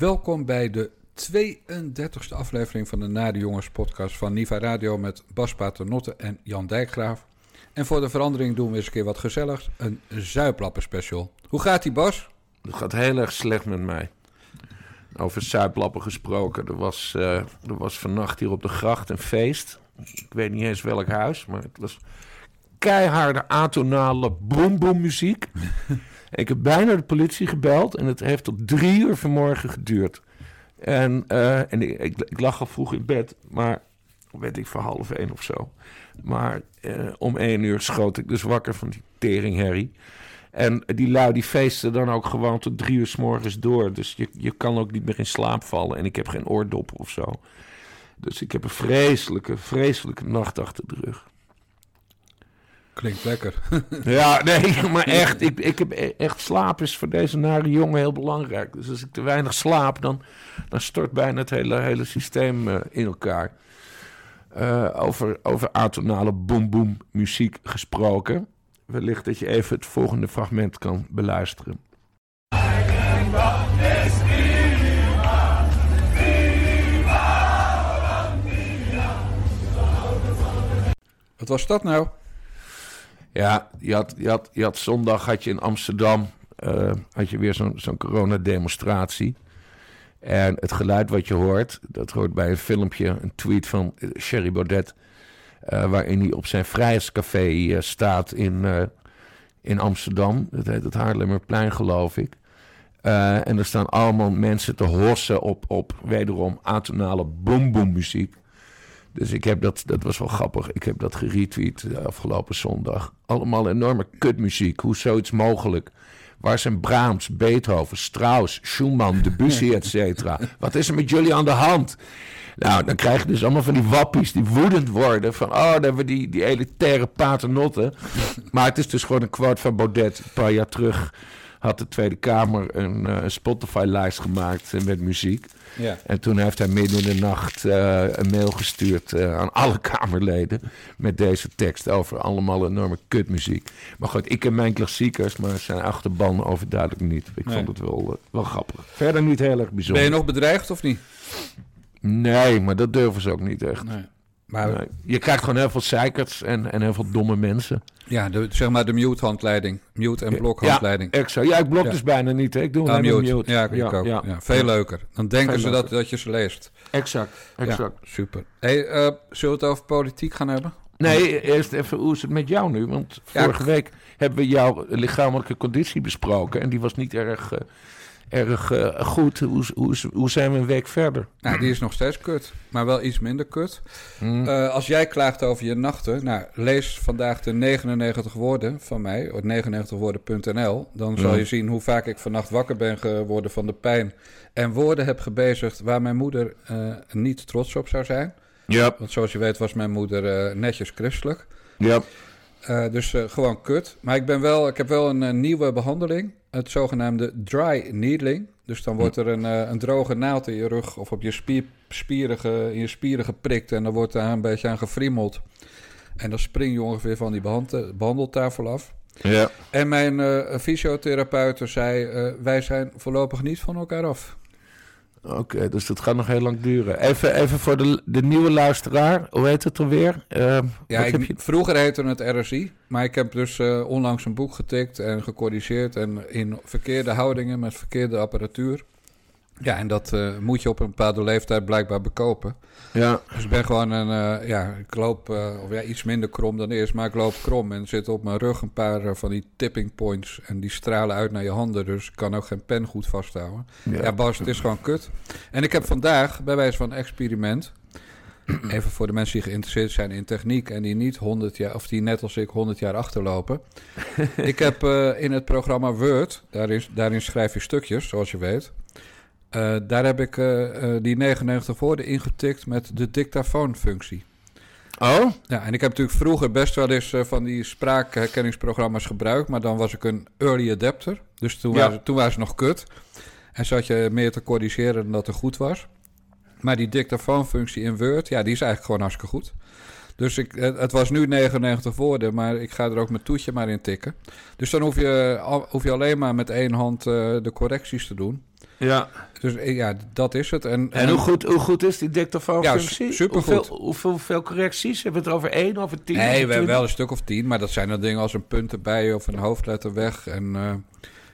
Welkom bij de 32e aflevering van de Nade Jongens podcast van Niva Radio met Bas Paternotte en Jan Dijkgraaf. En voor de verandering doen we eens een keer wat gezelligs, een zuiplappen special. Hoe gaat die Bas? Het gaat heel erg slecht met mij. Over zuiplappen gesproken. Er was, uh, er was vannacht hier op de gracht een feest. Ik weet niet eens welk huis, maar het was keiharde atonale boom muziek. Ik heb bijna de politie gebeld en het heeft tot drie uur vanmorgen geduurd. En, uh, en ik, ik, lag al vroeg in bed, maar weet ik voor half één of zo. Maar uh, om één uur schoot ik dus wakker van die teringherrie. En die lui die feesten dan ook gewoon tot drie uur s morgens door. Dus je, je kan ook niet meer in slaap vallen. En ik heb geen oordop of zo. Dus ik heb een vreselijke, vreselijke nacht achter de rug. Klinkt lekker. ja, nee, maar echt. Ik, ik heb e-, echt slaap is voor deze nare jongen heel belangrijk. Dus als ik te weinig slaap, dan, dan stort bijna het hele, hele systeem uh, in elkaar. Uh, over, over atonale boom-boom muziek gesproken. Wellicht dat je even het volgende fragment kan beluisteren. Wat was dat nou? Ja, je had, je had, je had zondag had je in Amsterdam uh, had je weer zo'n zo'n coronademonstratie. En het geluid wat je hoort, dat hoort bij een filmpje, een tweet van Sherry Baudet... Uh, waarin hij op zijn vrijheidscafé staat in, in Amsterdam. Dat heet het Haarlemmerplein, geloof ik. en er staan allemaal mensen te hossen op, op wederom atonale boom muziek. Dus ik heb dat, dat was wel grappig. Ik heb dat geretweet afgelopen zondag. Allemaal enorme kutmuziek. Hoe zoiets mogelijk? Waar zijn Brahms, Beethoven, Strauss, Schumann, Debussy, et cetera? Wat is er met jullie aan de hand? Nou, dan krijg je dus allemaal van die wappies die woedend worden. Van, oh, dan hebben we die, die elitaire paternotten. Maar het is dus gewoon een quote van Baudet. Een paar jaar terug had de Tweede Kamer een, uh, Spotify-lijst gemaakt uh, met muziek. Ja. En toen heeft hij midden in de nacht uh, een mail gestuurd aan alle Kamerleden. Met deze tekst over allemaal enorme kutmuziek. Maar goed, ik ken mijn klassiekers, maar zijn achterban overduidelijk niet. Ik nee. vond het wel, wel grappig. Verder niet heel erg bijzonder. Ben je nog bedreigd of niet? Nee, maar dat durven ze ook niet echt. Nee. Maar nee. je krijgt gewoon heel veel zeikers en, en heel veel domme mensen. Ja, de, zeg maar de mute-handleiding. Mute- en blok-handleiding. Ja, exact. Ja, ik blok ja. dus bijna niet. Hè. Ik doe ah, mute. mute. Ja, ik ja, ook. Ja. veel leuker. Dan denken veel ze dat, dat je ze leest. Exact, exact. super. Hey, uh, zullen we het over politiek gaan hebben? Nee, eerst even hoe is het met jou nu? Want vorige week hebben we jouw lichamelijke conditie besproken. En die was niet erg... Uh, erg uh, goed. Hoe, hoe, hoe, zijn we een week verder? Nou, die is nog steeds kut, maar wel iets minder kut. Hmm. Uh, als jij klaagt over je nachten, nou, lees vandaag de 99 woorden van mij, op 99woorden.nl. Dan zal je zien hoe vaak ik vannacht wakker ben geworden van de pijn en woorden heb gebezigd waar mijn moeder uh, niet trots op zou zijn. Ja. Want zoals je weet was mijn moeder netjes christelijk. Ja. Uh, dus uh, gewoon kut. Maar ik, ben wel, ik heb wel een, een, nieuwe behandeling. Het zogenaamde dry needling. Dus dan wordt er een, uh, een droge naald in je rug of op je spier, spieren, in je spieren geprikt. En dan wordt daar een beetje aan gefriemeld. En dan spring je ongeveer van die behand, behandeltafel af. Ja. En mijn fysiotherapeut zei: Wij zijn voorlopig niet van elkaar af. Oké, dus dat gaat nog heel lang duren. Even, even voor de, de nieuwe luisteraar, hoe heet het alweer? Uh, ja, ik, je... vroeger heette het RSI, maar ik heb dus uh, onlangs een boek getikt en gecorrigeerd en in verkeerde houdingen met verkeerde apparatuur. Ja, en dat uh, moet je op een bepaalde leeftijd blijkbaar bekopen. Ja. Dus ik ben gewoon een, uh, ja, ik loop uh, of ja, iets minder krom dan eerst, maar ik loop krom en zit op mijn rug een paar van die tipping points en die stralen uit naar je handen, dus ik kan ook geen pen goed vasthouden. Ja, ja Bas, het is gewoon kut. En ik heb vandaag, bij wijze van experiment, even voor de mensen die geïnteresseerd zijn in techniek en die niet 100 jaar, of die net als ik 100 jaar achterlopen. ik heb in het programma Word, daarin, daarin schrijf je stukjes, zoals je weet. Uh, daar heb ik uh, uh, die 99 woorden ingetikt met de dictafoonfunctie. Oh? Ja, en ik heb natuurlijk vroeger best wel eens van die spraakherkenningsprogramma's gebruikt, maar dan was ik een early adapter. Dus toen, ja. waren, toen nog kut. En zat je meer te corrigeren dan dat er goed was. Maar die dictafoonfunctie in Word, ja, die is eigenlijk gewoon hartstikke goed. Dus ik, het was nu 99 woorden, maar ik ga er ook mijn toetje maar in tikken. Dus dan hoef je, hoef je alleen maar met één hand de correcties te doen. Ja. Dus ja, dat is het. En, en, hoe, goed, hoe goed is die dictafoonfunctie? Ja, supergoed. Hoeveel, hoeveel, hoeveel, correcties? Hebben we het over één, over tien? Nee, we hebben wel een stuk of tien. Maar dat zijn dan dingen als een punt erbij of een hoofdletter weg. En uh,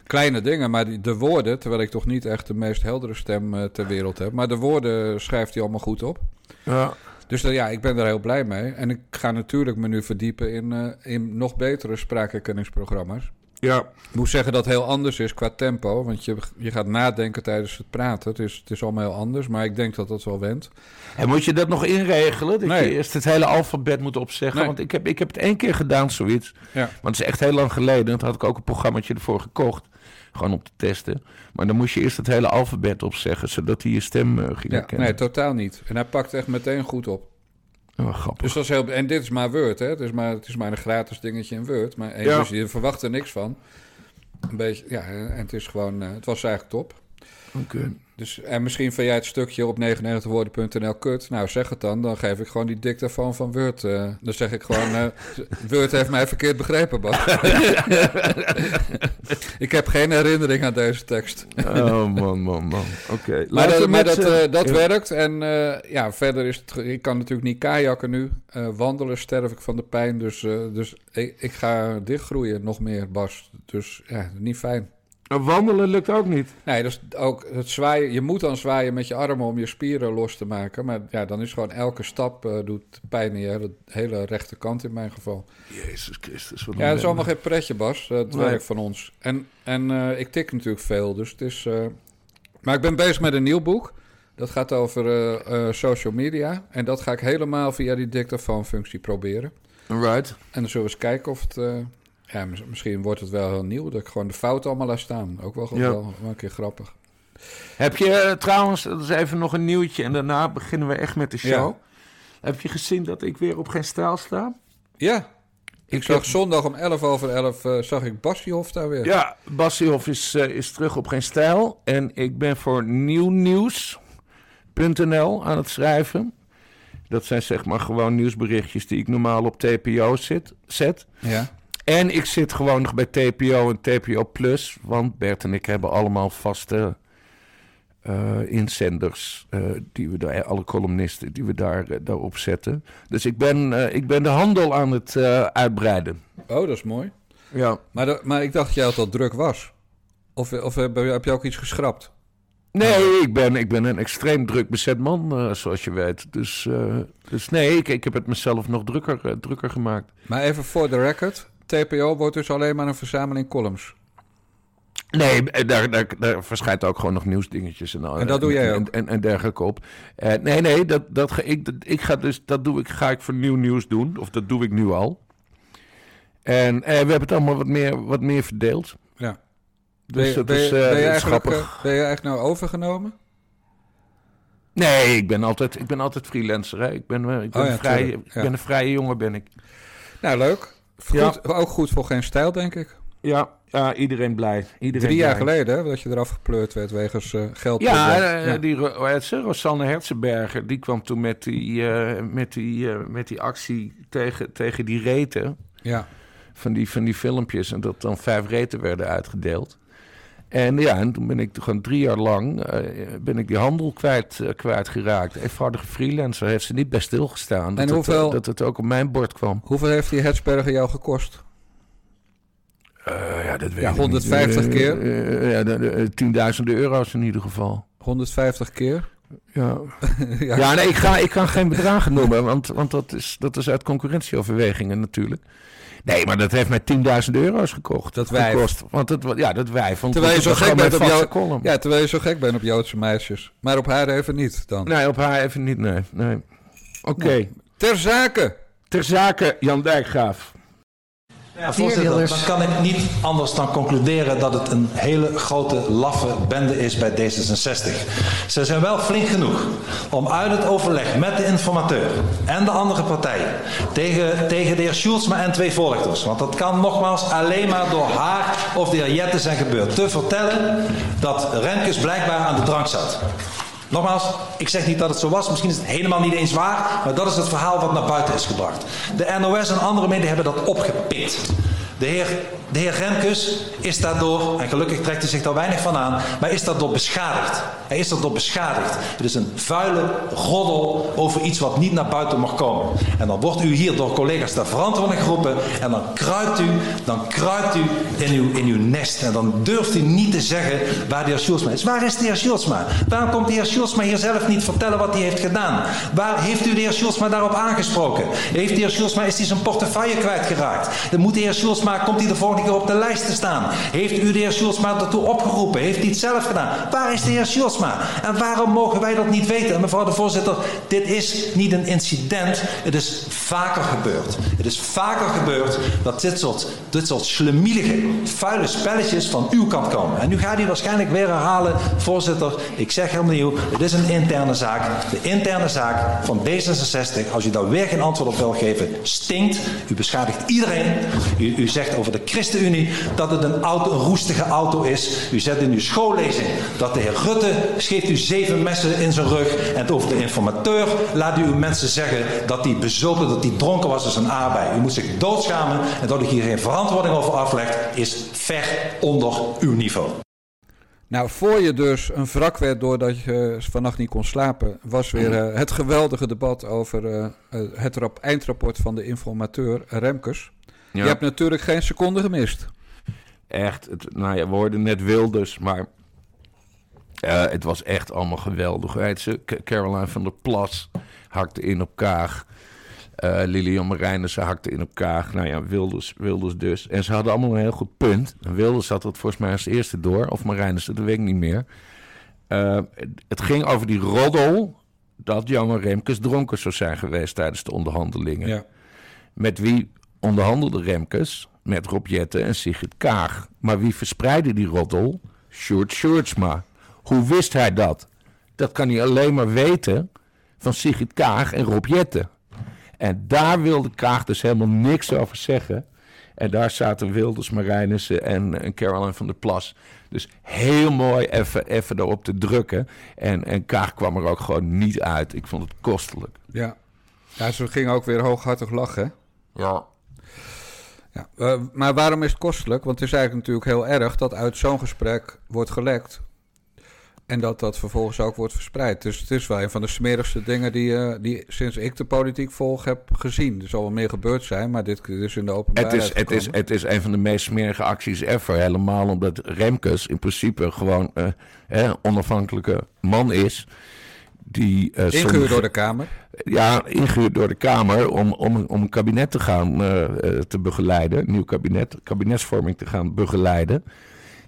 kleine dingen. Maar die, de woorden, terwijl ik toch niet echt de meest heldere stem uh, ter wereld heb. Maar de woorden schrijft hij allemaal goed op. Ja. Dus uh, ja, ik ben er heel blij mee. En ik ga natuurlijk me nu verdiepen in, in nog betere spraakherkenningsprogramma's. Ja. Ik moet zeggen dat het heel anders is qua tempo. Want je, je gaat nadenken tijdens het praten. Het is, het is allemaal heel anders. Maar ik denk dat dat wel went. En moet je dat nog inregelen? Dat nee. je eerst het hele alfabet moet opzeggen? Nee. Want ik heb, ik heb het één keer gedaan, zoiets. Ja. Want het is echt heel lang geleden. Toen had ik ook een programmaatje ervoor gekocht. Gewoon om te testen. Maar dan moest je eerst het hele alfabet opzeggen. Zodat hij je stem uh, ging ja, herkennen. Nee, totaal niet. En hij pakt echt meteen goed op. Oh, grappig. Dus dat is heel, en dit is maar Word, hè? Het is maar, het is maar een gratis dingetje in Word. Maar en Ja. dus je verwacht er niks van. Een beetje, ja, en het is gewoon, eh, het was eigenlijk top. Oké. Dus, en misschien vind jij het stukje op 99woorden.nl kut. Nou, zeg het dan. Dan geef ik gewoon die dictafoon van Word. eh, dan zeg ik gewoon, eh, Word heeft mij verkeerd begrepen, Bas. ik heb geen herinnering aan deze tekst. Oh, man, man, man. Oké. Maar, dat, maar dat, eh, dat ja. werkt. En ja, verder is het... Ik kan natuurlijk niet kajakken nu. Wandelen sterf ik van de pijn. Dus, dus ik, ik ga dichtgroeien nog meer, Bas. Dus ja, niet fijn. Wandelen lukt ook niet. Nee, dat is ook het zwaaien. Je moet dan zwaaien met je armen om je spieren los te maken. Maar ja, dan is gewoon elke stap eh, doet pijn in je hele, hele rechterkant in mijn geval. Jezus Christus. Wat Ja, dat is allemaal geen pretje, Bas. Het Nee. werk van ons. En, en eh, ik tik natuurlijk veel, dus het is... eh, Maar ik ben bezig met een nieuw boek. Dat gaat over eh, eh, social media. En dat ga ik helemaal via die dictafoonfunctie proberen. Right. En dan zullen we eens kijken of het... ja, mis- misschien wordt het wel heel nieuw. Dat ik gewoon de fouten allemaal laat staan. Ook wel, Ja. wel, wel een keer grappig. Heb je eh, trouwens, dat is even nog een nieuwtje en daarna beginnen we echt met de show. Ja. Heb je gezien dat ik weer op geen straal sta? Ja, ik Ik zag heb- zondag om 11 over 11 eh, zag ik Basiehof daar weer. Ja, Bassiehoff is, eh, is terug op geen stijl. En ik ben voor nieuwnieuws.nl aan het schrijven. Dat zijn zeg maar gewoon nieuwsberichtjes die ik normaal op TPO zit, zet. Ja. En ik zit gewoon nog bij TPO en TPO Plus. Want Bert en ik hebben allemaal vaste eh, inzenders. eh, die we daar, alle columnisten die we daar, eh, daarop zetten. Dus ik ben, ik ben de handel aan het uitbreiden. Oh, dat is mooi. Ja. Maar, de- maar ik dacht dat jij het al druk was. Of, of heb, je- heb je ook iets geschrapt? Nee, ik ben, ik ben een extreem druk bezet man, zoals je weet. Dus, dus nee, ik, ik heb het mezelf nog drukker, drukker gemaakt. Maar even voor de record. TPO wordt dus alleen maar een verzameling columns. Nee, eh, daar, daar, daar verschijnt ook gewoon nog nieuwsdingetjes en, al- En dat doe jij en, ook? En, en dergelijke op. Eh, nee, nee, dat, dat, ga, ik, dat, ik ga dus, dat doe ik, ga ik voor nieuw nieuws doen. Of dat doe ik nu al. En eh, we hebben het allemaal wat meer, wat meer verdeeld. Ja. Dus ben, dat ben, je- is, eh, ben je is eigenlijk, grappig. ben je eigenlijk nou overgenomen? Nee, ik ben altijd, ik ben altijd freelancer. Hè. Ik ben, ik ben, Oh ja, een vrije, ik ben een vrije jongen, ben ik. Nou, leuk. Goed, Ja. Ook goed voor geen stijl, denk ik. Ja, ja iedereen blij. Iedereen Drie jaar geleden, hè, dat je eraf gepleurd werd wegens eh geld. Ja, eh, die? Rosanne Herzenberger, die kwam toen met die, eh, met die, met die actie tegen, tegen die reten ja. van die, van die filmpjes. En dat dan vijf reten werden uitgedeeld. En ja, en toen ben ik gewoon drie jaar lang eh, ben ik die handel kwijt, eh, kwijtgeraakt. Eenvoudige freelancer heeft ze niet bij stilgestaan. Dat, En hoeveel- het, dat het ook op mijn bord kwam. Hoeveel heeft die Hetsberger jou gekost? Eh, ja, dat weet Ja, ik 150 niet. keer? Eh, eh, ja, de, de, eh, tienduizenden euro's in ieder geval. 150 keer? Ja, ja. Ja, nee, ik, ga, ik kan geen bedragen noemen, want, want dat, is, dat is uit concurrentieoverwegingen natuurlijk. Nee, maar dat heeft mij 10.000 euro's gekocht. Dat. Gekost, want het, ja, dat. Want Terwijl je zo gek bent op vaste jou- column. ja, terwijl je zo gek bent op Joodse meisjes. Maar op haar even niet dan. Nee, op haar even niet, nee. nee. Oké. Ter zake! ter zake Jan Dijkgraaf. Ja, voorzitter, dan kan ik niet anders dan concluderen dat het een hele grote laffe bende is bij D66. Ze zijn wel flink genoeg om uit het overleg met de informateur en de andere partijen tegen, tegen de heer Schulzma en twee voorlichters, want dat kan nogmaals alleen maar door haar of de heer Jette zijn gebeurd, te vertellen dat Remkes blijkbaar aan de drank zat. Nogmaals, ik zeg niet dat het zo was, misschien is het helemaal niet eens waar, maar dat is het verhaal wat naar buiten is gebracht. De NOS en andere media hebben dat opgepikt. De heer, de heer Remkes is daardoor, en gelukkig trekt hij zich daar weinig van aan, maar is daardoor beschadigd. Hij is daardoor beschadigd. Het is een vuile roddel over iets wat niet naar buiten mag komen. En dan wordt u hier door collega's ter verantwoording geroepen en dan kruipt u, dan kruipt u in uw, in uw nest. En dan durft u niet te zeggen waar de heer is. Waar is de heer Sjoelsma? Waarom komt de heer hier zelf niet vertellen wat hij heeft gedaan? Waar heeft u de heer daarop aangesproken? Heeft de heer is hij zijn portefeuille kwijtgeraakt? Dan moet de heer Sjoelsma, komt hij de volgende keer op de lijst te staan? Heeft u de heer Sjoelsma ertoe opgeroepen? Heeft hij het zelf gedaan? Waar is de heer Sjoelsma? En waarom mogen wij dat niet weten? En mevrouw de voorzitter, dit is niet een incident. Het is vaker gebeurd. Het is vaker gebeurd dat dit soort, dit vuile spelletjes van uw kant komen. En nu gaat u waarschijnlijk weer herhalen, voorzitter, ik zeg opnieuw, het is een interne zaak. De interne zaak van D66, als u daar weer geen antwoord op wil geven, stinkt. U beschadigt iedereen. U, u zegt over de ChristenUnie dat het een, auto, roestige auto is. U zet in uw schoollezing dat de heer Rutte geeft u zeven messen in zijn rug. En over de informateur laat u uw mensen zeggen dat hij bezopen, dat hij dronken was als een aardbei. U moet zich doodschamen en dat ik hier geen verantwoording over afleg, is ver onder uw niveau. Nou, voor je dus een wrak werd doordat je vannacht niet kon slapen, was weer uh, het geweldige debat over uh, het rap eindrapport van de informateur Remkes. Ja. Je hebt natuurlijk geen seconde gemist. Echt, het, nou ja, we hoorden net Wilders, maar het was echt allemaal geweldig. Ze, Caroline van der Plas hakte in op Kaag. Uh, Lilian Marijnissen hakte in elkaar. Nou ja, Wilders, Wilders dus. En ze hadden allemaal een heel goed punt. Wilders had het volgens mij als eerste door. Of Marijnissen, dat weet ik niet meer. Uh, het ging over die roddel dat Jan Remkes dronken zou zijn geweest tijdens de onderhandelingen. Ja. Met wie onderhandelde Remkes? Met Rob Jetten en Sigrid Kaag. Maar wie verspreidde die roddel? Sjoerd Sjoerdsma. Hoe wist hij dat? Dat kan hij alleen maar weten van Sigrid Kaag en Rob Jetten. En daar wilde Kaag dus helemaal niks over zeggen. En daar zaten Wilders, Marijnissen en, en Caroline van der Plas. Dus heel mooi even, even erop te drukken. En, en Kaag kwam er ook gewoon niet uit. Ik vond het kostelijk. Ja, ja ze ging ook weer hooghartig lachen. Ja. Ja uh, maar waarom is het kostelijk? Want het is eigenlijk natuurlijk heel erg dat uit zo'n gesprek wordt gelekt en dat dat vervolgens ook wordt verspreid. Dus het is wel een van de smerigste dingen die, uh, die sinds ik de politiek volg heb gezien. Er zal wel meer gebeurd zijn, maar dit is in de openbaarheid het is, het is, het is een van de meest smerige acties ever. Helemaal omdat Remkes in principe gewoon uh, eh, onafhankelijke man is. Die, uh, ingehuurd sommige, door de Kamer? Ja, ingehuurd door de Kamer om, om, om een kabinet te gaan te begeleiden. Een nieuw kabinet, kabinetsvorming te gaan begeleiden.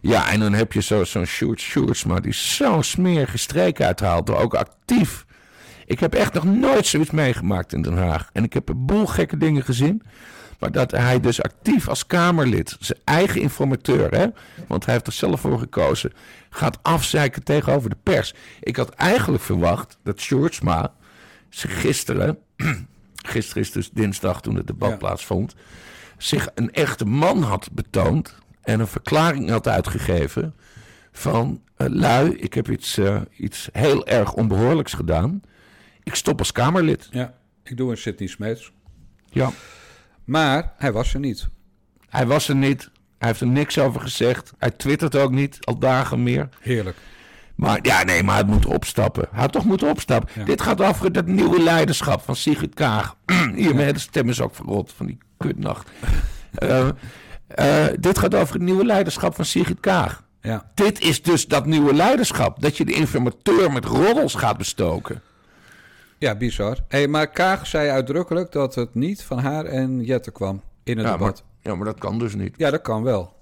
Ja, en dan heb je zo'n zo Sjoerd Sjoerdsma die zo'n smerige streek uithaalt. Ook actief. Ik heb echt nog nooit zoiets meegemaakt in Den Haag. En ik heb een boel gekke dingen gezien. Maar dat hij dus actief als Kamerlid, zijn eigen informateur, hè, want hij heeft er zelf voor gekozen, gaat afzeiken tegenover de pers. Ik had eigenlijk verwacht dat Sjoerdsma zich gisteren, gisteren is dus dinsdag toen het debat ja. plaatsvond, zich een echte man had betoond en een verklaring had uitgegeven van uh, lui, ik heb iets, uh, iets heel erg onbehoorlijks gedaan. Ik stop als Kamerlid. Ja, ik doe een Sidney Smeets. Ja. Maar hij was er niet. Hij was er niet. Hij heeft er niks over gezegd. Hij twittert ook niet, al dagen meer. Heerlijk. Maar ja, nee, maar hij moet opstappen. Hij had toch moeten opstappen. Ja. Dit gaat over dat nieuwe leiderschap van Sigrid Kaag. Hiermee ja. de stem is ook verrot van die kutnacht. uh, Uh, dit gaat over het nieuwe leiderschap van Sigrid Kaag. Ja. Dit is dus dat nieuwe leiderschap. Dat je de informateur met roddels gaat bestoken. Ja, bizar. Hey, maar Kaag zei uitdrukkelijk dat het niet van haar en Jette kwam in het ja, debat. Maar, ja, maar dat kan dus niet. Ja, dat kan wel.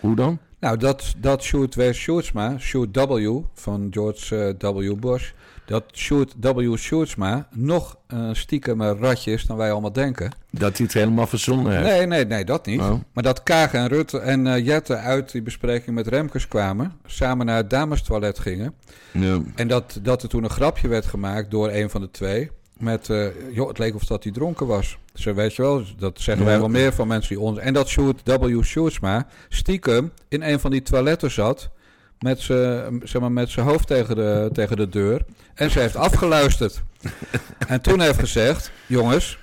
Hoe dan? Nou, dat, dat Sjoerd W. Sjoerdsma, Sjoerd W. van George uh, W. Bush... dat Sjoerd W. Sjoerdsma nog een stiekem ratje is dan wij allemaal denken. Dat hij het helemaal verzonnen heeft? Nee, nee, nee, dat niet. Oh. Maar dat Kaag en Rutte en uh, Jette uit die bespreking met Remkes kwamen... samen naar het damestoilet gingen. Ja. En dat, dat er toen een grapje werd gemaakt door een van de twee... Met, uh, joh, het leek of dat hij dronken was. Zo weet je wel, dat zeggen ja. wij wel meer van mensen die ons... En dat Sjoerd W. Sjoerdsma stiekem in een van die toiletten zat... met zijn zeg maar, met hoofd tegen de, tegen de deur. En ze heeft afgeluisterd. en toen heeft gezegd... Jongens,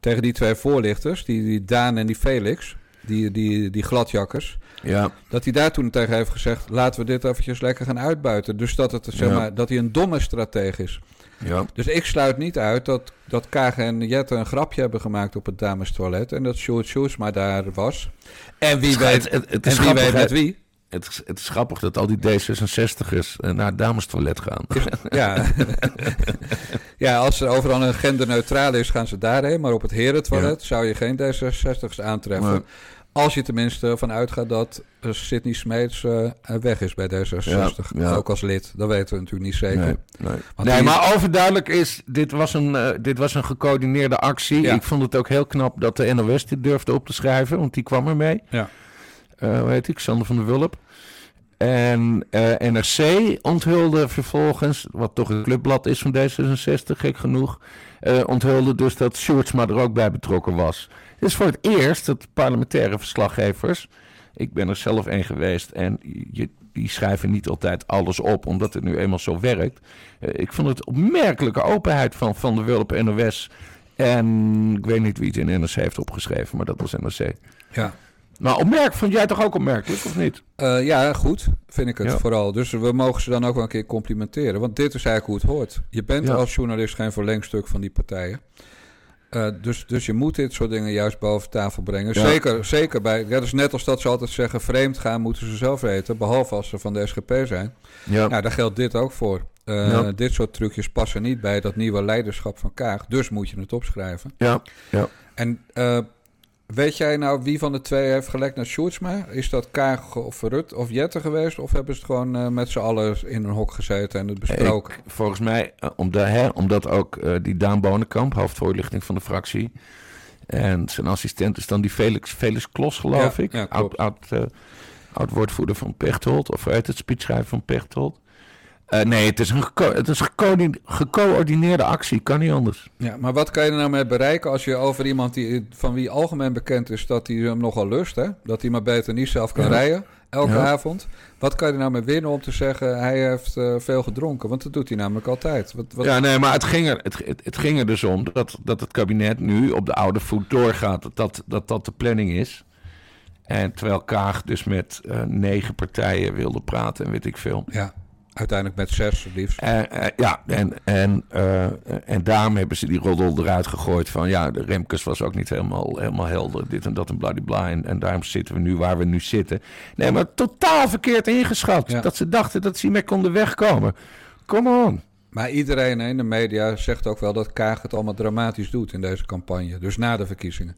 tegen die twee voorlichters, die, die Daan en die Felix... die, die, die gladjakkers. Ja. Dat hij daar toen tegen heeft gezegd: laten we dit eventjes lekker gaan uitbuiten. Dus dat, het, zeg maar, dat hij een domme strateeg is. Ja. Dus ik sluit niet uit dat, dat Kaag en Jette een grapje hebben gemaakt op het damestoilet. En dat Sjoerd Sjoerds maar daar was. En wie weet, het- het en wie weet met wie. Het, is- het is grappig dat al die D66'ers eh, naar het damestoilet gaan. Ja. ja, als er overal een genderneutraal is, gaan ze daarheen. Maar op het herentoilet zou je geen D66's aantreffen. Als je tenminste van uitgaat dat eh, Sidney Smeets eh, weg is bij D66. Ja, ja. Ook als lid. Dat weten we natuurlijk niet zeker. Nee, maar overduidelijk is, dit was een, eh, dit was een gecoördineerde actie. Ja. Ik vond het ook heel knap dat de NOS dit durfde op te schrijven, want die kwam ermee. Ja. Eh hoe heet ik? Sander van der Wulp. En eh, NRC onthulde vervolgens, wat toch een clubblad is van D66, gek genoeg, eh, onthulde dus dat Sjoerdsma er ook bij betrokken was. Is voor het eerst dat parlementaire verslaggevers, ik ben er zelf een geweest en je, die schrijven niet altijd alles op, omdat het nu eenmaal zo werkt. Eh, ik vond het opmerkelijke openheid van Van der Wulp NOS. En ik weet niet wie het in NRC heeft opgeschreven, maar dat was NRC. Ja. Maar opmerk, vond jij toch ook opmerkelijk, of niet? Eh, ja, goed, vind ik het Ja. vooral. Dus we mogen ze dan ook wel een keer complimenteren. Want dit is eigenlijk hoe het hoort. Je bent Ja. als journalist geen verlengstuk van die partijen. Eh, dus, dus je moet dit soort dingen juist boven tafel brengen. Ja. Zeker, zeker bij. Ja, dat is net als dat ze altijd zeggen: vreemd gaan moeten ze zelf weten. Behalve als ze van de SGP zijn. Ja. Nou, daar geldt dit ook voor. Eh, Ja. Dit soort trucjes passen niet bij dat nieuwe leiderschap van Kaag. Dus moet je het opschrijven. Ja, ja. En eh, weet jij nou wie van de twee heeft gelekt naar Sjoerdsma? Is dat Kaag of Rut of Jette geweest? Of hebben ze het gewoon eh, met z'n allen in een hok gezeten en het besproken? Ik- volgens mij, eh, omdat, hè, omdat ook eh, die Daan Bonenkamp, hoofdvoorlichting van de fractie. En zijn assistent is dan die Felix, Felix Klos, geloof Ja, ik. ja, oud, klopt. oud, oud woordvoerder van Pechtold. Of uit het speechschrijver van Pechtold. Eh, nee, het is een, geco- het is een gecoördi- gecoördineerde actie. Kan niet anders. Ja, maar wat kan je er nou mee bereiken als je over iemand die, van wie algemeen bekend is dat hij hem nogal lust, hè? dat hij maar beter niet zelf kan Ja. rijden elke Ja. avond? Wat kan je er nou mee winnen om te zeggen hij heeft eh, veel gedronken? Want dat doet hij namelijk altijd. Wat, wat, Ja, nee, maar het ging, er, het, het, het ging er dus om dat, dat het kabinet nu op de oude voet doorgaat. Dat dat, dat, dat de planning is. En terwijl Kaag dus met eh, negen partijen wilde praten en weet ik veel. ja, uiteindelijk met zes liefst. Eh, eh, ja, en, en, eh, en daarom hebben ze die roddel eruit gegooid van... ja, de Remkes was ook niet helemaal, helemaal helder, dit en dat en bladibla. En, en daarom zitten we nu waar we nu zitten. Nee, maar totaal verkeerd ingeschat. Ja. Dat ze dachten dat ze hiermee konden wegkomen. Come on. Maar iedereen in de media zegt ook wel dat Kaag het allemaal dramatisch doet in deze campagne. Dus na de verkiezingen.